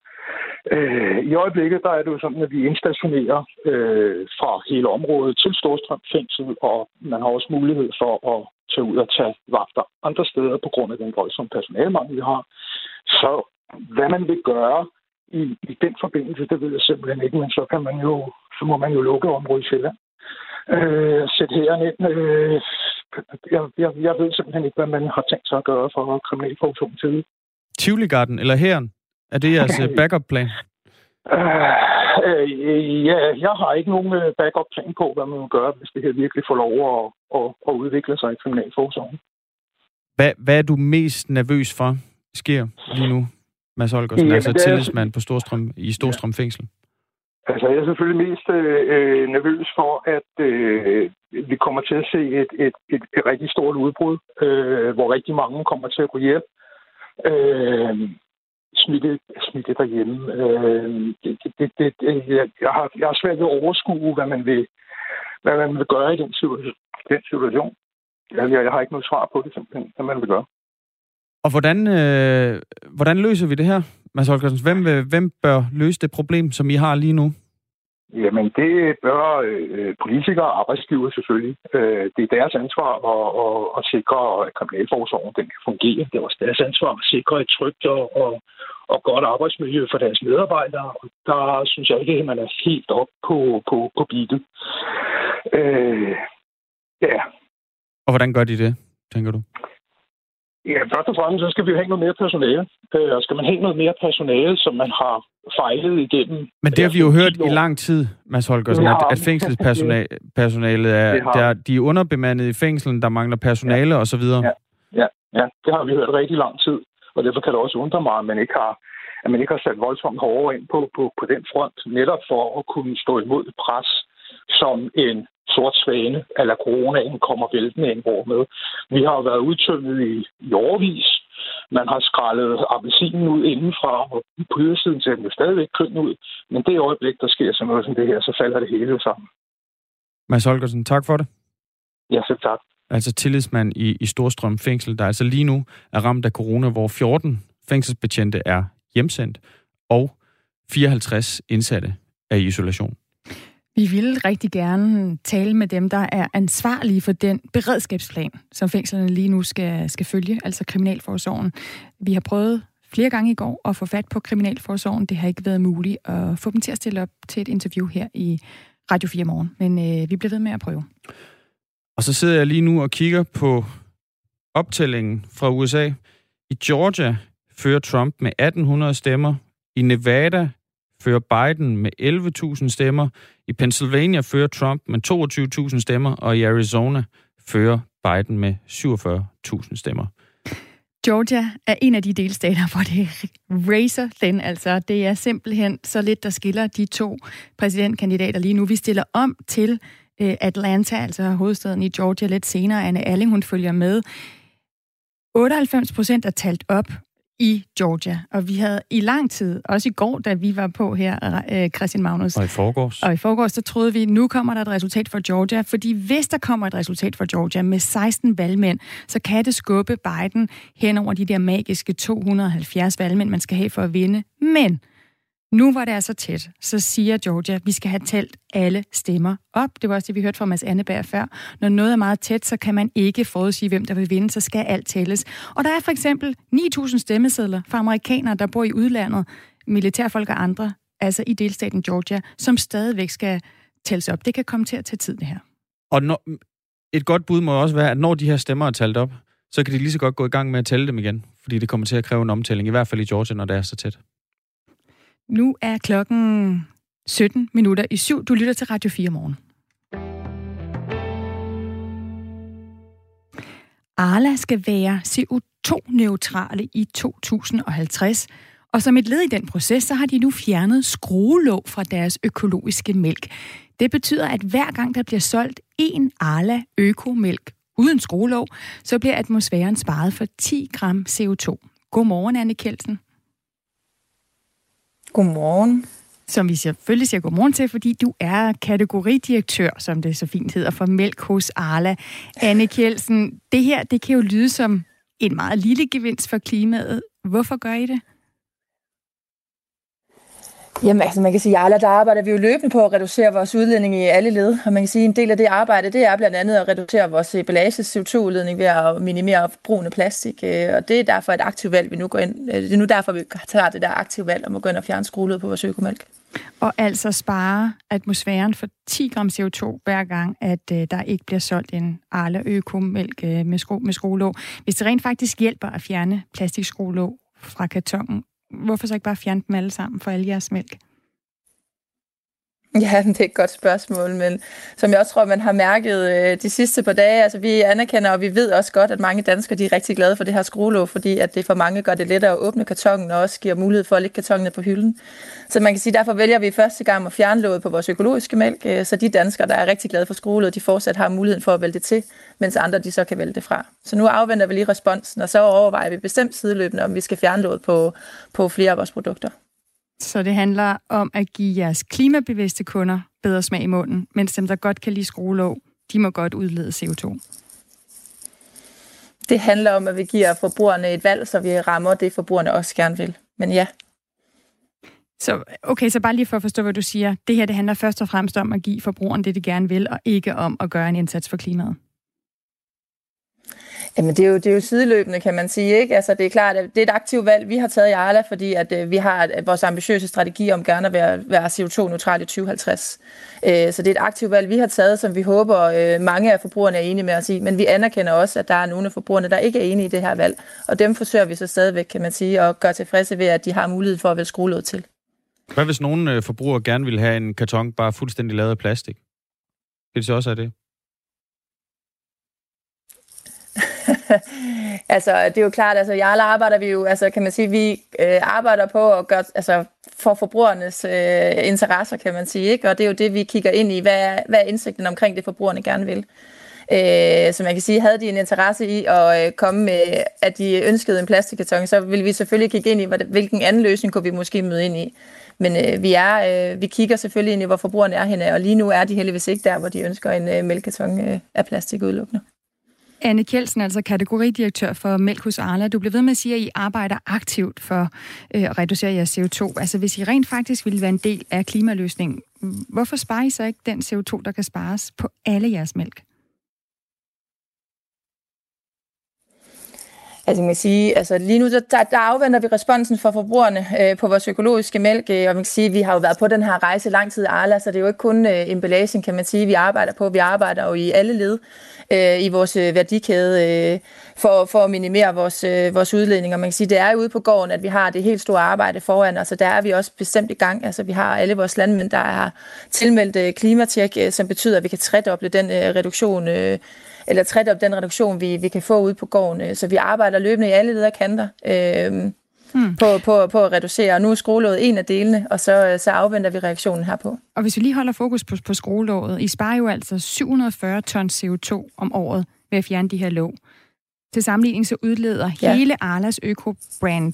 Speaker 11: Øh, I øjeblikket der er det jo sådan, at vi indstationerer øh, fra hele området til Storstrøm Fængsel, og man har også mulighed for at tage ud og tage vagter andre steder på grund af den voldsomme personalmangel, vi har. Så hvad man vil gøre i, i den forbindelse, det ved jeg simpelthen ikke, men så kan man jo, så må man jo lukke området i Sjælland. Øh, sætte herren ind, øh, jeg, jeg, jeg ved simpelthen ikke, hvad man har tænkt sig at gøre for kriminalforsorgen til.
Speaker 2: Tivoli Garden eller herren? Er det jeres øh, backup-plan?
Speaker 11: Uh, øh, ja, jeg har ikke nogen øh, backup-plan på, hvad man gøre, hvis det her virkelig får lov at, at, at udvikle sig i kriminalforsorgen.
Speaker 2: Hvad, hvad er du mest nervøs for sker lige nu, Mads Holgersen, ja, altså tillidsmand på Storstrøm, i Storstrøm. Fængsel?
Speaker 11: Altså, jeg er selvfølgelig mest øh, nervøs for, at øh, vi kommer til at se et, et, et, et rigtig stort udbrud, øh, hvor rigtig mange kommer til at gå hjem. Øh, smitte, smitte derhjemme. Øh, det, det, det, det, jeg, jeg, har, jeg har svært ved at overskue, hvad man vil, hvad man vil gøre i den situation. Den situation. Jeg, jeg har ikke noget svar på det, simpelthen, hvad man vil gøre.
Speaker 2: Og hvordan, øh, hvordan løser vi det her, Mads Holgersen? Hvem, hvem bør løse det problem, som I har lige nu?
Speaker 11: Jamen, det bør øh, politikere og arbejdsgiver selvfølgelig. Øh, det er deres ansvar at, at, at sikre, at kriminalforsorgen den kan fungere. Det er også deres ansvar at sikre et trygt og, og, og godt arbejdsmiljø for deres medarbejdere. Og der synes jeg ikke, at man er helt op på, på, på beatet. Øh, ja.
Speaker 2: Og hvordan gør de det, tænker du?
Speaker 11: Ja, først og fremmest så skal vi jo have noget mere personale. Øh, skal man have noget mere personale, som man har fejlet igennem...
Speaker 2: Men det har vi jo hørt i lang tid, Mads Holgersen, at, at fængselspersonalet er, der, de er underbemandet i fængslen, der mangler personale ja. osv.
Speaker 11: Ja. ja, ja, det har vi hørt rigtig lang tid, og derfor kan det også undre mig, at man ikke har, at man ikke har sat voldsomt hårdere ind på, på, på den front, netop for at kunne stå imod pres, som en sort svane, eller coronaen kommer væltende ind med. Vi har været udtømmet i, i overvis. Man har skrællet appelsinen ud indenfra, og på ydersiden ser den jo stadigvæk køn ud. Men det øjeblik, der sker sådan noget som det her, så falder det hele sammen.
Speaker 2: Mads Holgersen, tak for det.
Speaker 11: Ja, selv tak.
Speaker 2: Altså tillidsmand i, i Storstrøm Fængsel, der altså lige nu er ramt af corona, hvor 14 fængselsbetjente er hjemsendt, og 54 indsatte er i isolation.
Speaker 1: Vi vil rigtig gerne tale med dem, der er ansvarlige for den beredskabsplan, som fængslerne lige nu skal, skal følge, altså Kriminalforsorgen. Vi har prøvet flere gange i går at få fat på Kriminalforsorgen. Det har ikke været muligt at få dem til at stille op til et interview her i Radio 4 morgen, men øh, vi bliver ved med at prøve.
Speaker 2: Og så sidder jeg lige nu og kigger på optællingen fra USA. I Georgia fører Trump med 1800 stemmer. I Nevada fører Biden med 11.000 stemmer. I Pennsylvania fører Trump med 22.000 stemmer, og i Arizona fører Biden med 47.000 stemmer.
Speaker 1: Georgia er en af de delstater, hvor det racer den, altså det er simpelthen så lidt, der skiller de to præsidentkandidater lige nu. Vi stiller om til øh, Atlanta, altså hovedstaden i Georgia, lidt senere. Anne Alling, hun følger med. 98 procent er talt op i Georgia. Og vi havde i lang tid, også i går, da vi var på her, øh, Christian Magnus.
Speaker 2: Og i forgårs.
Speaker 1: Og i forgårs, så troede vi, nu kommer der et resultat for Georgia. Fordi hvis der kommer et resultat for Georgia med 16 valgmænd, så kan det skubbe Biden hen over de der magiske 270 valgmænd, man skal have for at vinde. Men nu var det altså tæt, så siger Georgia, at vi skal have talt alle stemmer op. Det var også det, vi hørte fra Mads Anneberg før. Når noget er meget tæt, så kan man ikke forudsige, hvem der vil vinde, så skal alt tælles. Og der er for eksempel 9.000 stemmesedler fra amerikanere, der bor i udlandet, militærfolk og andre, altså i delstaten Georgia, som stadigvæk skal tælles op. Det kan komme til at tage tid, det her.
Speaker 2: Og når, et godt bud må også være, at når de her stemmer er talt op, så kan de lige så godt gå i gang med at tælle dem igen, fordi det kommer til at kræve en omtælling, i hvert fald i Georgia, når det er så tæt.
Speaker 1: Nu er klokken 17 minutter i syv. Du lytter til Radio 4 morgen. Arla skal være CO2-neutrale i 2050. Og som et led i den proces, så har de nu fjernet skruelåg fra deres økologiske mælk. Det betyder, at hver gang der bliver solgt en Arla økomælk uden skruelåg, så bliver atmosfæren sparet for 10 gram CO2. Godmorgen, Anne Kjeldsen.
Speaker 12: Godmorgen.
Speaker 1: Som vi selvfølgelig siger godmorgen til, fordi du er kategoridirektør, som det så fint hedder, for Mælk hos Arla. Anne Kjeldsen, det her det kan jo lyde som en meget lille gevinst for klimaet. Hvorfor gør I det?
Speaker 12: Jamen, altså man kan sige, at Arla, der arbejder vi jo løbende på at reducere vores udledning i alle led. Og man kan sige, at en del af det arbejde, det er blandt andet at reducere vores eh, emballage CO2-udledning ved at minimere brugen af plastik. Eh, og det er derfor et aktivt valg, vi nu går ind. Eh, det er nu derfor, vi tager det der aktive valg om at gå ind og fjerne skruelød på vores økomælk.
Speaker 1: Og altså spare atmosfæren for 10 gram CO2 hver gang, at øh, der ikke bliver solgt en Arla Økomælk øh, med, skru, med skruelåg. Hvis det rent faktisk hjælper at fjerne plastikskruelåg fra kartongen, hvorfor så ikke bare fjerne dem alle sammen for alle jeres mælk?
Speaker 12: Ja, det er et godt spørgsmål, men som jeg også tror, man har mærket øh, de sidste par dage, altså vi anerkender, og vi ved også godt, at mange danskere de er rigtig glade for det her skruelåg, fordi at det for mange gør det lettere at åbne kartongen, og også giver mulighed for at lægge kartongen på hylden. Så man kan sige, derfor vælger vi første gang at fjerne låget på vores økologiske mælk, øh, så de danskere, der er rigtig glade for skruelåget, de fortsat har muligheden for at vælge det til, mens andre de så kan vælge det fra. Så nu afventer vi lige responsen, og så overvejer vi bestemt sideløbende, om vi skal fjerne låget på, på flere af vores produkter.
Speaker 1: Så det handler om at give jeres klimabevidste kunder bedre smag i munden, mens dem, der godt kan lide skruelåg, de må godt udlede CO2.
Speaker 12: Det handler om, at vi giver forbrugerne et valg, så vi rammer det, forbrugerne også gerne vil. Men ja.
Speaker 1: Så, okay, så bare lige for at forstå, hvad du siger. Det her det handler først og fremmest om at give forbrugerne det, de gerne vil, og ikke om at gøre en indsats for klimaet.
Speaker 12: Jamen, det er, jo, det er jo sideløbende, kan man sige. Ikke? Altså, det er klart, at det er et aktivt valg, vi har taget i Arla, fordi at, øh, vi har at vores ambitiøse strategi om gerne at være, være CO2-neutral i 2050. Øh, så det er et aktivt valg, vi har taget, som vi håber, øh, mange af forbrugerne er enige med os i. Men vi anerkender også, at der er nogle af forbrugerne, der ikke er enige i det her valg. Og dem forsøger vi så stadigvæk, kan man sige, at gøre tilfredse ved, at de har mulighed for at vælge skruelåd til.
Speaker 2: Hvad hvis nogle øh, forbrugere gerne vil have en karton bare fuldstændig lavet af plastik? Vil det så også er det?
Speaker 12: altså, det er jo klart, altså, jeg arbejder vi jo, altså, kan man sige, vi øh, arbejder på at gøre, altså, for forbrugernes øh, interesser, kan man sige, ikke? Og det er jo det, vi kigger ind i, hvad er, hvad er indsigten omkring det, forbrugerne gerne vil. Øh, så man kan sige, havde de en interesse i at øh, komme med, at de ønskede en plastikkarton, så ville vi selvfølgelig kigge ind i, hvilken anden løsning kunne vi måske møde ind i. Men øh, vi, er, øh, vi kigger selvfølgelig ind i, hvor forbrugerne er henne, og lige nu er de heldigvis ikke der, hvor de ønsker en øh, mælkekarton øh, af plastik udelukkende.
Speaker 1: Anne Kjeldsen, altså kategoridirektør for Mælk hos Arla. Du bliver ved med at sige, at I arbejder aktivt for øh, at reducere jeres CO2. Altså hvis I rent faktisk ville være en del af klimaløsningen, hvorfor sparer I så ikke den CO2, der kan spares på alle jeres mælk?
Speaker 12: Altså man kan sige, altså lige nu der, der afventer vi responsen fra forbrugerne øh, på vores økologiske mælk, øh, og man kan sige, vi har jo været på den her rejse lang tid i Arla, så det er jo ikke kun øh, emballagen, kan man sige, vi arbejder på. Vi arbejder jo i alle led øh, i vores øh, værdikæde øh, for, for at minimere vores, øh, vores udledninger. Man kan sige, det er jo ude på gården, at vi har det helt store arbejde foran os, og der er vi også bestemt i gang. Altså vi har alle vores landmænd, der har tilmeldt øh, klimatjek, øh, som betyder, at vi kan tredoble den øh, reduktion øh, eller tredoble den reduktion, vi, vi kan få ud på gården. Øh, så vi arbejder løbende i alle leder kanter øh, hmm. på, på, på at reducere. Og nu er skruelåget en af delene, og så, øh, så afventer vi reaktionen herpå.
Speaker 1: Og hvis vi lige holder fokus på, på skruelåget, I sparer jo altså 740 tons CO2 om året ved at fjerne de her låg. Til sammenligning så udleder ja. hele Arlas øko-brand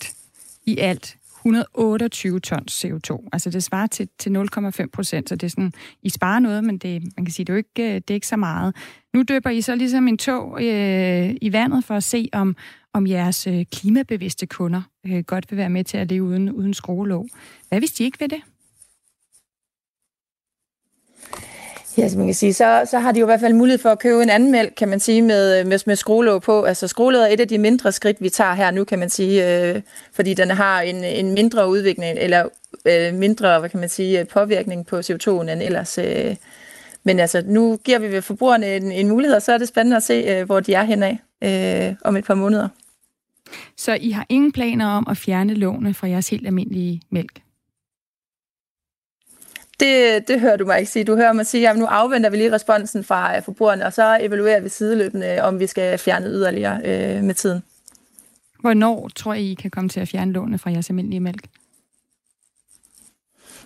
Speaker 1: i alt 128 tons CO2. Altså det svarer til, til 0,5 procent, så det er sådan, I sparer noget, men det, man kan sige, det er jo ikke, øh, det er ikke så meget. Nu døber I så ligesom en tog øh, i vandet for at se, om, om jeres øh, klimabevidste kunder øh, godt vil være med til at leve uden, uden skruelåg. Hvad hvis de ikke vil det?
Speaker 12: Ja, som man kan sige, så, så har de jo i hvert fald mulighed for at købe en anden mælk, kan man sige, med, øh, med, med skruelåg på. Altså skruelåg er et af de mindre skridt, vi tager her nu, kan man sige, øh, fordi den har en, en mindre udvikling, eller øh, mindre, hvad kan man sige, øh, påvirkning på CO2'en end ellers. Øh. Men altså, nu giver vi ved forbrugerne en, en mulighed, og så er det spændende at se, øh, hvor de er henad øh, om et par måneder.
Speaker 1: Så I har ingen planer om at fjerne låne fra jeres helt almindelige mælk?
Speaker 12: Det, det hører du mig ikke sige. Du hører mig sige, at nu afventer vi lige responsen fra øh, forbrugerne, og så evaluerer vi sideløbende, om vi skal fjerne yderligere øh, med tiden.
Speaker 1: Hvornår tror I, I kan komme til at fjerne låne fra jeres almindelige mælk?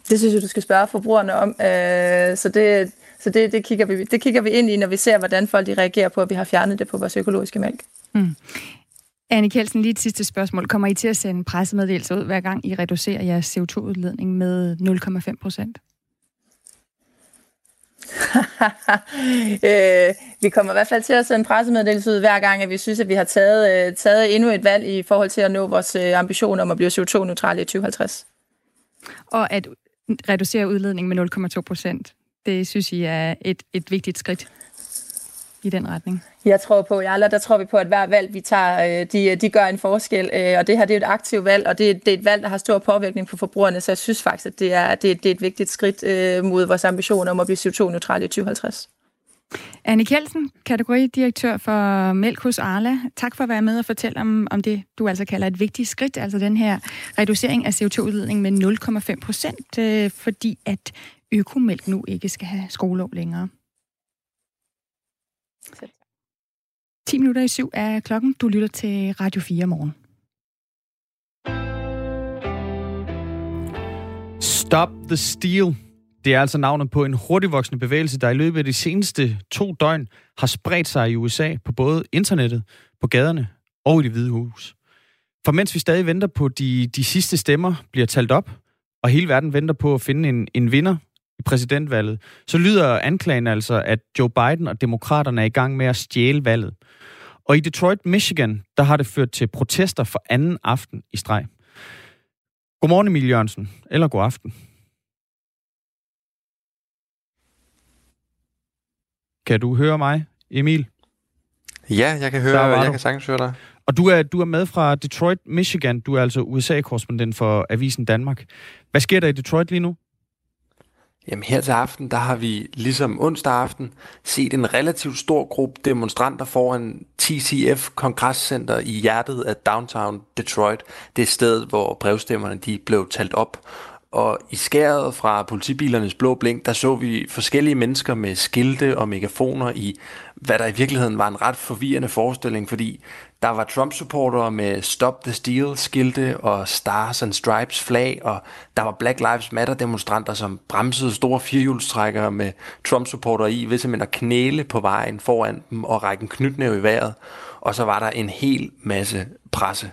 Speaker 12: Det synes jeg, du skal spørge forbrugerne om. Øh, så det, så det, det, kigger vi, det kigger vi ind i, når vi ser, hvordan folk de reagerer på, at vi har fjernet det på vores økologiske mælk. Mm.
Speaker 1: Anne Kjeldsen, lige et sidste spørgsmål. Kommer I til at sende pressemeddelelser ud, hver gang I reducerer jeres CO2-udledning med 0,5 procent?
Speaker 12: øh, vi kommer i hvert fald til at sende pressemeddelelse ud hver gang, at vi synes, at vi har taget, øh, taget endnu et valg i forhold til at nå vores øh, ambition om at blive CO2-neutrale i 2050.
Speaker 1: Og at reducere udledningen med 0,2 procent, det synes I er et, et vigtigt skridt? I den retning?
Speaker 12: Jeg tror på, Jarla, der tror vi på, at hver valg, vi tager, øh, de, de gør en forskel. Øh, og det her det er et aktivt valg, og det, det er et valg, der har stor påvirkning på forbrugerne. Så jeg synes faktisk, at det er, det, det er et vigtigt skridt øh, mod vores ambitioner om at blive CO2-neutrale i 2050.
Speaker 1: Anne Kjeldsen, kategoridirektør for Mælk hos Arla. Tak for at være med og fortælle om, om det, du altså kalder et vigtigt skridt, altså den her reducering af CO2-udledning med 0,5 procent, øh, fordi at økomælk nu ikke skal have skolelov længere. 10 minutter i syv er klokken. Du lytter til Radio 4 morgen.
Speaker 2: Stop the Steal. Det er altså navnet på en hurtigvoksende bevægelse, der i løbet af de seneste to døgn har spredt sig i USA på både internettet, på gaderne og i det hvide hus. For mens vi stadig venter på, de, de sidste stemmer bliver talt op, og hele verden venter på at finde en, en vinder i præsidentvalget, så lyder anklagen altså, at Joe Biden og demokraterne er i gang med at stjæle valget. Og i Detroit, Michigan, der har det ført til protester for anden aften i streg. Godmorgen Emil Jørgensen, eller god aften. Kan du høre mig, Emil?
Speaker 13: Ja, jeg kan høre, jeg du. kan sagtens høre dig.
Speaker 2: Og du er, du er med fra Detroit, Michigan. Du er altså USA-korrespondent for Avisen Danmark. Hvad sker der i Detroit lige nu?
Speaker 13: Jamen her til aften, der har vi ligesom onsdag aften set en relativt stor gruppe demonstranter foran TCF Kongresscenter i hjertet af downtown Detroit. Det er stedet, hvor brevstemmerne de blev talt op. Og i skæret fra politibilernes blå blink, der så vi forskellige mennesker med skilte og megafoner i, hvad der i virkeligheden var en ret forvirrende forestilling, fordi der var Trump-supportere med Stop the Steal-skilte og Stars and Stripes flag, og der var Black Lives Matter-demonstranter, som bremsede store firehjulstrækkere med Trump-supportere i, ved simpelthen at knæle på vejen foran dem og række en knytnæve i vejret. Og så var der en hel masse presse.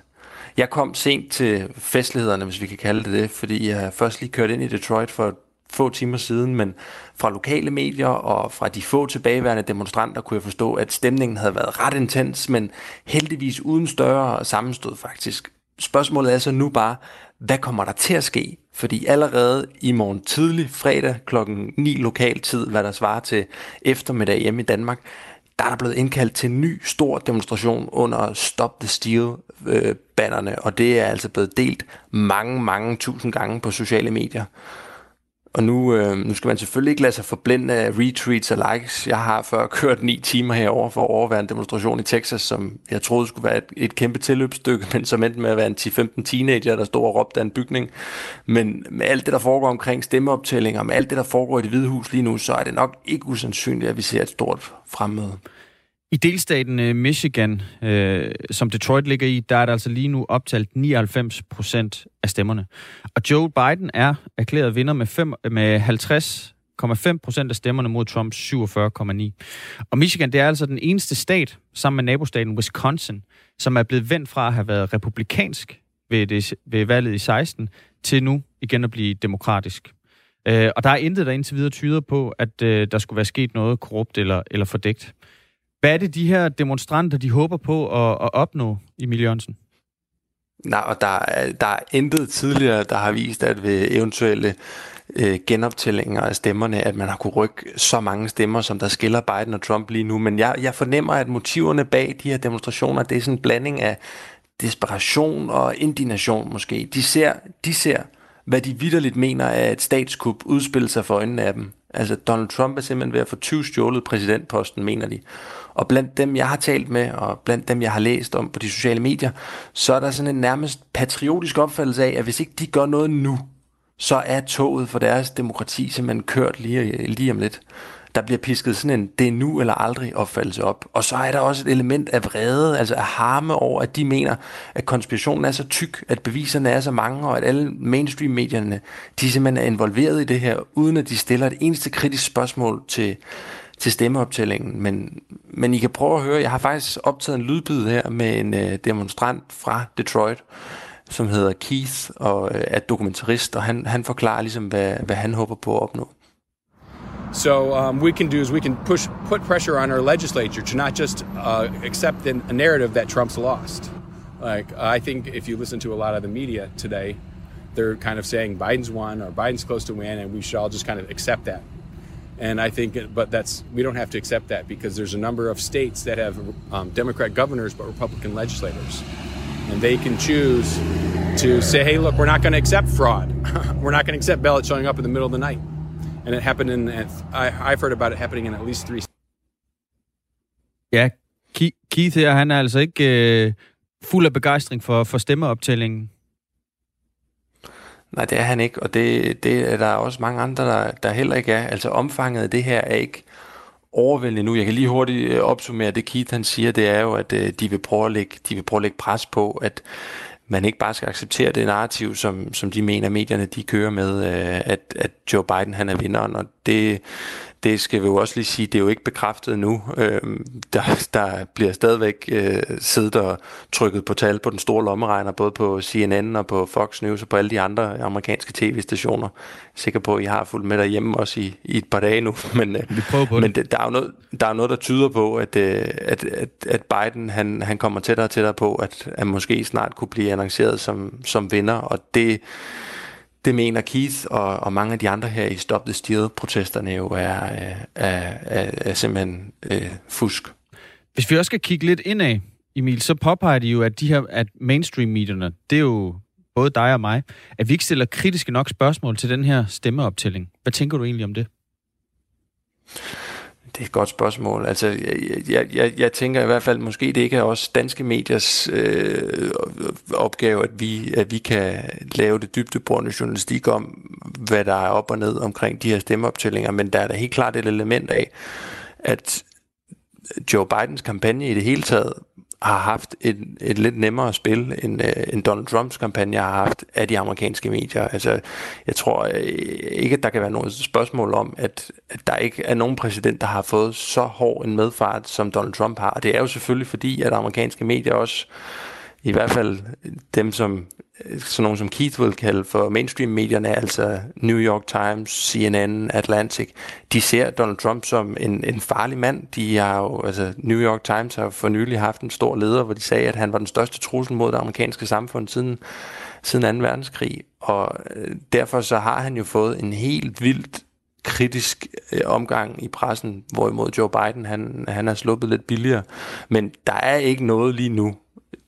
Speaker 13: Jeg kom sent til festlighederne, hvis vi kan kalde det det, fordi jeg først lige kørte ind i Detroit for få timer siden, men fra lokale medier og fra de få tilbageværende demonstranter kunne jeg forstå, at stemningen havde været ret intens, men heldigvis uden større sammenstød faktisk. Spørgsmålet er så nu bare, hvad kommer der til at ske? Fordi allerede i morgen tidlig, fredag klokken 9 lokal tid, hvad der svarer til eftermiddag hjemme i Danmark, der er der blevet indkaldt til en ny stor demonstration under Stop the Steal-bannerne, øh, og det er altså blevet delt mange, mange tusind gange på sociale medier. Og nu, øh, nu skal man selvfølgelig ikke lade sig forblinde af retweets og likes. Jeg har før kørt ni timer herover for at overvære en demonstration i Texas, som jeg troede skulle være et, et kæmpe tilløbsstykke, men som endte med at være en 10-15 teenager, der stod og råbte af en bygning. Men med alt det, der foregår omkring stemmeoptællinger, med alt det, der foregår i det hvide hus lige nu, så er det nok ikke usandsynligt, at vi ser et stort fremmøde.
Speaker 2: I delstaten øh, Michigan, øh, som Detroit ligger i, der er der altså lige nu optalt 99 procent af stemmerne. Og Joe Biden er erklæret vinder med, fem, med 50,5 procent af stemmerne mod Trumps 47,9. Og Michigan, det er altså den eneste stat, sammen med nabostaten Wisconsin, som er blevet vendt fra at have været republikansk ved, det, ved valget i 16, til nu igen at blive demokratisk. Øh, og der er intet, der indtil videre tyder på, at øh, der skulle være sket noget korrupt eller, eller fordækt. Hvad er det, de her demonstranter, de håber på at, at opnå, Emil Jørgensen?
Speaker 13: Nej, og der er, der er intet tidligere, der har vist, at ved eventuelle øh, genoptællinger af stemmerne, at man har kunne rykke så mange stemmer, som der skiller Biden og Trump lige nu. Men jeg, jeg fornemmer, at motiverne bag de her demonstrationer, det er sådan en blanding af desperation og indignation måske. De ser, de ser hvad de vidderligt mener er et statskup udspille sig for øjnene af dem. Altså Donald Trump er simpelthen ved at få 20 stjålet præsidentposten, mener de. Og blandt dem, jeg har talt med, og blandt dem, jeg har læst om på de sociale medier, så er der sådan en nærmest patriotisk opfattelse af, at hvis ikke de gør noget nu, så er toget for deres demokrati simpelthen kørt lige, lige om lidt. Der bliver pisket sådan en det er nu eller aldrig opfattelse op. Og så er der også et element af vrede, altså af harme over, at de mener, at konspirationen er så tyk, at beviserne er så mange, og at alle mainstream-medierne, de simpelthen er involveret i det her, uden at de stiller et eneste kritisk spørgsmål til, til stemmeoptællingen. Men, men I kan prøve at høre, jeg har faktisk optaget en lydbid her med en øh, demonstrant fra Detroit, som hedder Keith og øh, er dokumentarist, og han, han forklarer ligesom, hvad, hvad han håber på at opnå.
Speaker 14: So um, we can do is we can push put pressure on our legislature to not just uh, accept the, a narrative that Trump's lost. Like I think if you listen to a lot of the media today, they're kind of saying Biden's won or Biden's close to win, and we should all just kind of accept that. And I think, but that's we don't have to accept that because there's a number of states that have um, Democrat governors but Republican legislators, and they can choose to say, "Hey, look, we're not going to accept fraud. we're not going to accept ballots showing up in the middle of the night." And it happened in. I, I've heard about it happening in at least three.
Speaker 2: Ja, Keith her, han er altså ikke øh, fuld af begejstring for, for stemmeoptællingen.
Speaker 13: Nej, det er han ikke, og det, det er der også mange andre, der, der heller ikke er. Altså omfanget af det her er ikke overvældende nu. Jeg kan lige hurtigt øh, opsummere det, Keith han siger, det er jo, at øh, de vil prøve at lægge, de vil prøve at lægge pres på, at man ikke bare skal acceptere det narrativ, som, som de mener, medierne de kører med, øh, at, at Joe Biden han er vinderen, og det, det skal vi jo også lige sige, det er jo ikke bekræftet nu. Øh, der, der bliver stadigvæk øh, siddet og trykket på tal på den store lommeregner, både på CNN og på Fox News og på alle de andre amerikanske tv-stationer. Er sikker på, at I har fulgt med derhjemme også i, i et par dage nu. Men, øh,
Speaker 2: vi prøver på
Speaker 13: men det. der, er jo noget, der er noget, der tyder på, at, øh, at, at, at Biden han, han kommer tættere og tættere på, at han måske snart kunne blive annonceret som, som vinder, og det det mener Keith og, og mange af de andre her i Stop the Steal-protesterne jo er, er, er, er simpelthen øh, fusk.
Speaker 2: Hvis vi også skal kigge lidt indad, Emil, så påpeger de jo, at de her at mainstream-medierne, det er jo både dig og mig, at vi ikke stiller kritiske nok spørgsmål til den her stemmeoptælling. Hvad tænker du egentlig om det?
Speaker 13: Det er et godt spørgsmål. Altså, jeg, jeg, jeg, jeg tænker i hvert fald, måske det ikke er også danske mediers øh, opgave, at vi, at vi kan lave det dybdeborende journalistik om, hvad der er op og ned omkring de her stemmeoptællinger, men der er da helt klart et element af, at Joe Bidens kampagne i det hele taget har haft et, et lidt nemmere spil, end, øh, end Donald Trumps kampagne har haft af de amerikanske medier. Altså, jeg tror øh, ikke, at der kan være noget spørgsmål om, at, at der ikke er nogen præsident, der har fået så hård en medfart, som Donald Trump har. Og det er jo selvfølgelig fordi, at amerikanske medier også, i hvert fald dem, som sådan nogen som Keith vil kalde for mainstream-medierne, altså New York Times, CNN, Atlantic, de ser Donald Trump som en, en farlig mand. De har jo, altså New York Times har for nylig haft en stor leder, hvor de sagde, at han var den største trussel mod det amerikanske samfund siden, siden 2. verdenskrig. Og øh, derfor så har han jo fået en helt vildt kritisk øh, omgang i pressen, hvorimod Joe Biden, han, han er sluppet lidt billigere. Men der er ikke noget lige nu,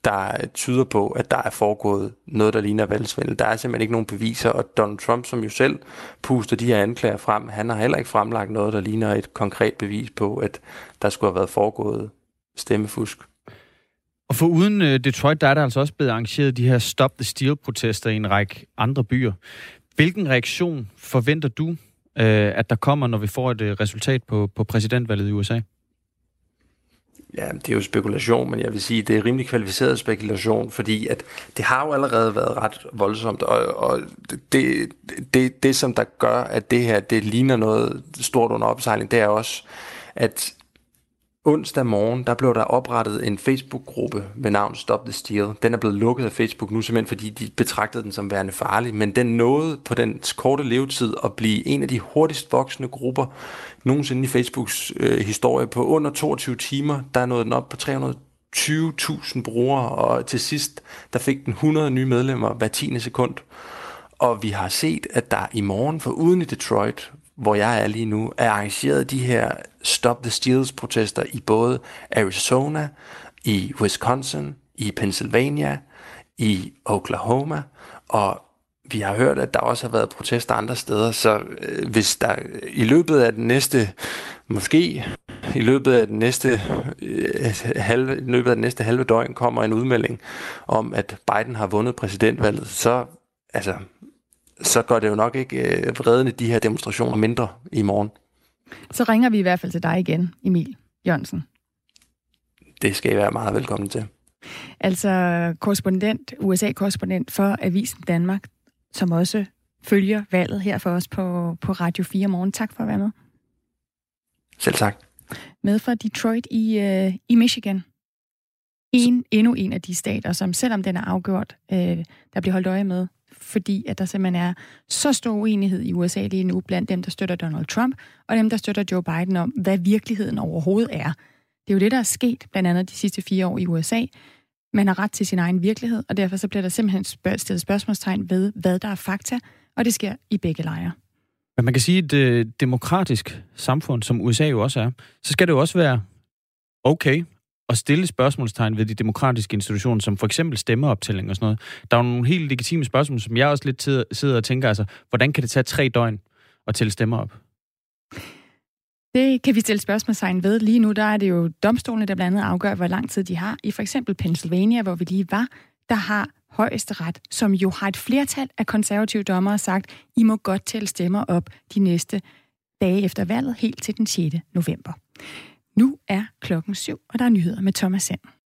Speaker 13: der tyder på, at der er foregået noget, der ligner valgsvindel. Der er simpelthen ikke nogen beviser, og Donald Trump, som jo selv puster de her anklager frem, han har heller ikke fremlagt noget, der ligner et konkret bevis på, at der skulle have været foregået stemmefusk.
Speaker 2: Og for uden øh, Detroit, der er der altså også blevet arrangeret de her Stop the Steal-protester i en række andre byer. Hvilken reaktion forventer du, øh, at der kommer, når vi får et øh, resultat på, på præsidentvalget i USA?
Speaker 13: Ja, det er jo spekulation, men jeg vil sige, det er rimelig kvalificeret spekulation, fordi at det har jo allerede været ret voldsomt, og, og det, det, det, som der gør, at det her, det ligner noget stort under opsejling, det er også, at onsdag morgen, der blev der oprettet en Facebook-gruppe med navn Stop the Steal. Den er blevet lukket af Facebook nu, simpelthen fordi de betragtede den som værende farlig, men den nåede på den korte levetid at blive en af de hurtigst voksende grupper nogensinde i Facebooks øh, historie. På under 22 timer, der nåede den op på 320.000 brugere, og til sidst, der fik den 100 nye medlemmer hver 10. sekund. Og vi har set, at der i morgen, for uden i Detroit, hvor jeg er lige nu, er arrangeret de her Stop the Steals protester i både Arizona, i Wisconsin, i Pennsylvania, i Oklahoma, og vi har hørt, at der også har været protester andre steder, så øh, hvis der i løbet af den næste, måske i løbet af den næste øh, halve, i løbet af den næste halve døgn kommer en udmelding om, at Biden har vundet præsidentvalget, så altså, så gør det jo nok ikke øh, vredende de her demonstrationer mindre i morgen.
Speaker 1: Så ringer vi i hvert fald til dig igen, Emil Jørgensen.
Speaker 13: Det skal I være meget velkommen til.
Speaker 1: Altså korrespondent, USA-korrespondent for Avisen Danmark, som også følger valget her for os på, på Radio 4 morgen. Tak for at være med.
Speaker 13: Selv tak.
Speaker 1: Med fra Detroit i, uh, i Michigan. En, endnu en af de stater, som selvom den er afgjort, uh, der bliver holdt øje med, fordi at der simpelthen er så stor uenighed i USA lige nu blandt dem, der støtter Donald Trump, og dem, der støtter Joe Biden om, hvad virkeligheden overhovedet er. Det er jo det, der er sket blandt andet de sidste fire år i USA. Man har ret til sin egen virkelighed, og derfor så bliver der simpelthen stillet spørgsmålstegn ved, hvad der er fakta, og det sker i begge lejre.
Speaker 2: Men man kan sige, at et demokratisk samfund, som USA jo også er, så skal det jo også være okay at stille spørgsmålstegn ved de demokratiske institutioner, som for eksempel stemmeoptælling og sådan noget. Der er jo nogle helt legitime spørgsmål, som jeg også lidt sidder og tænker, altså, hvordan kan det tage tre døgn at tælle stemmer op?
Speaker 1: Det kan vi stille spørgsmålstegn ved. Lige nu der er det jo domstolene, der blandt andet afgør, hvor lang tid de har. I for eksempel Pennsylvania, hvor vi lige var, der har højesteret, som jo har et flertal af konservative dommere, sagt, I må godt tælle stemmer op de næste dage efter valget, helt til den 6. november. Nu er klokken syv, og der er nyheder med Thomas Sand.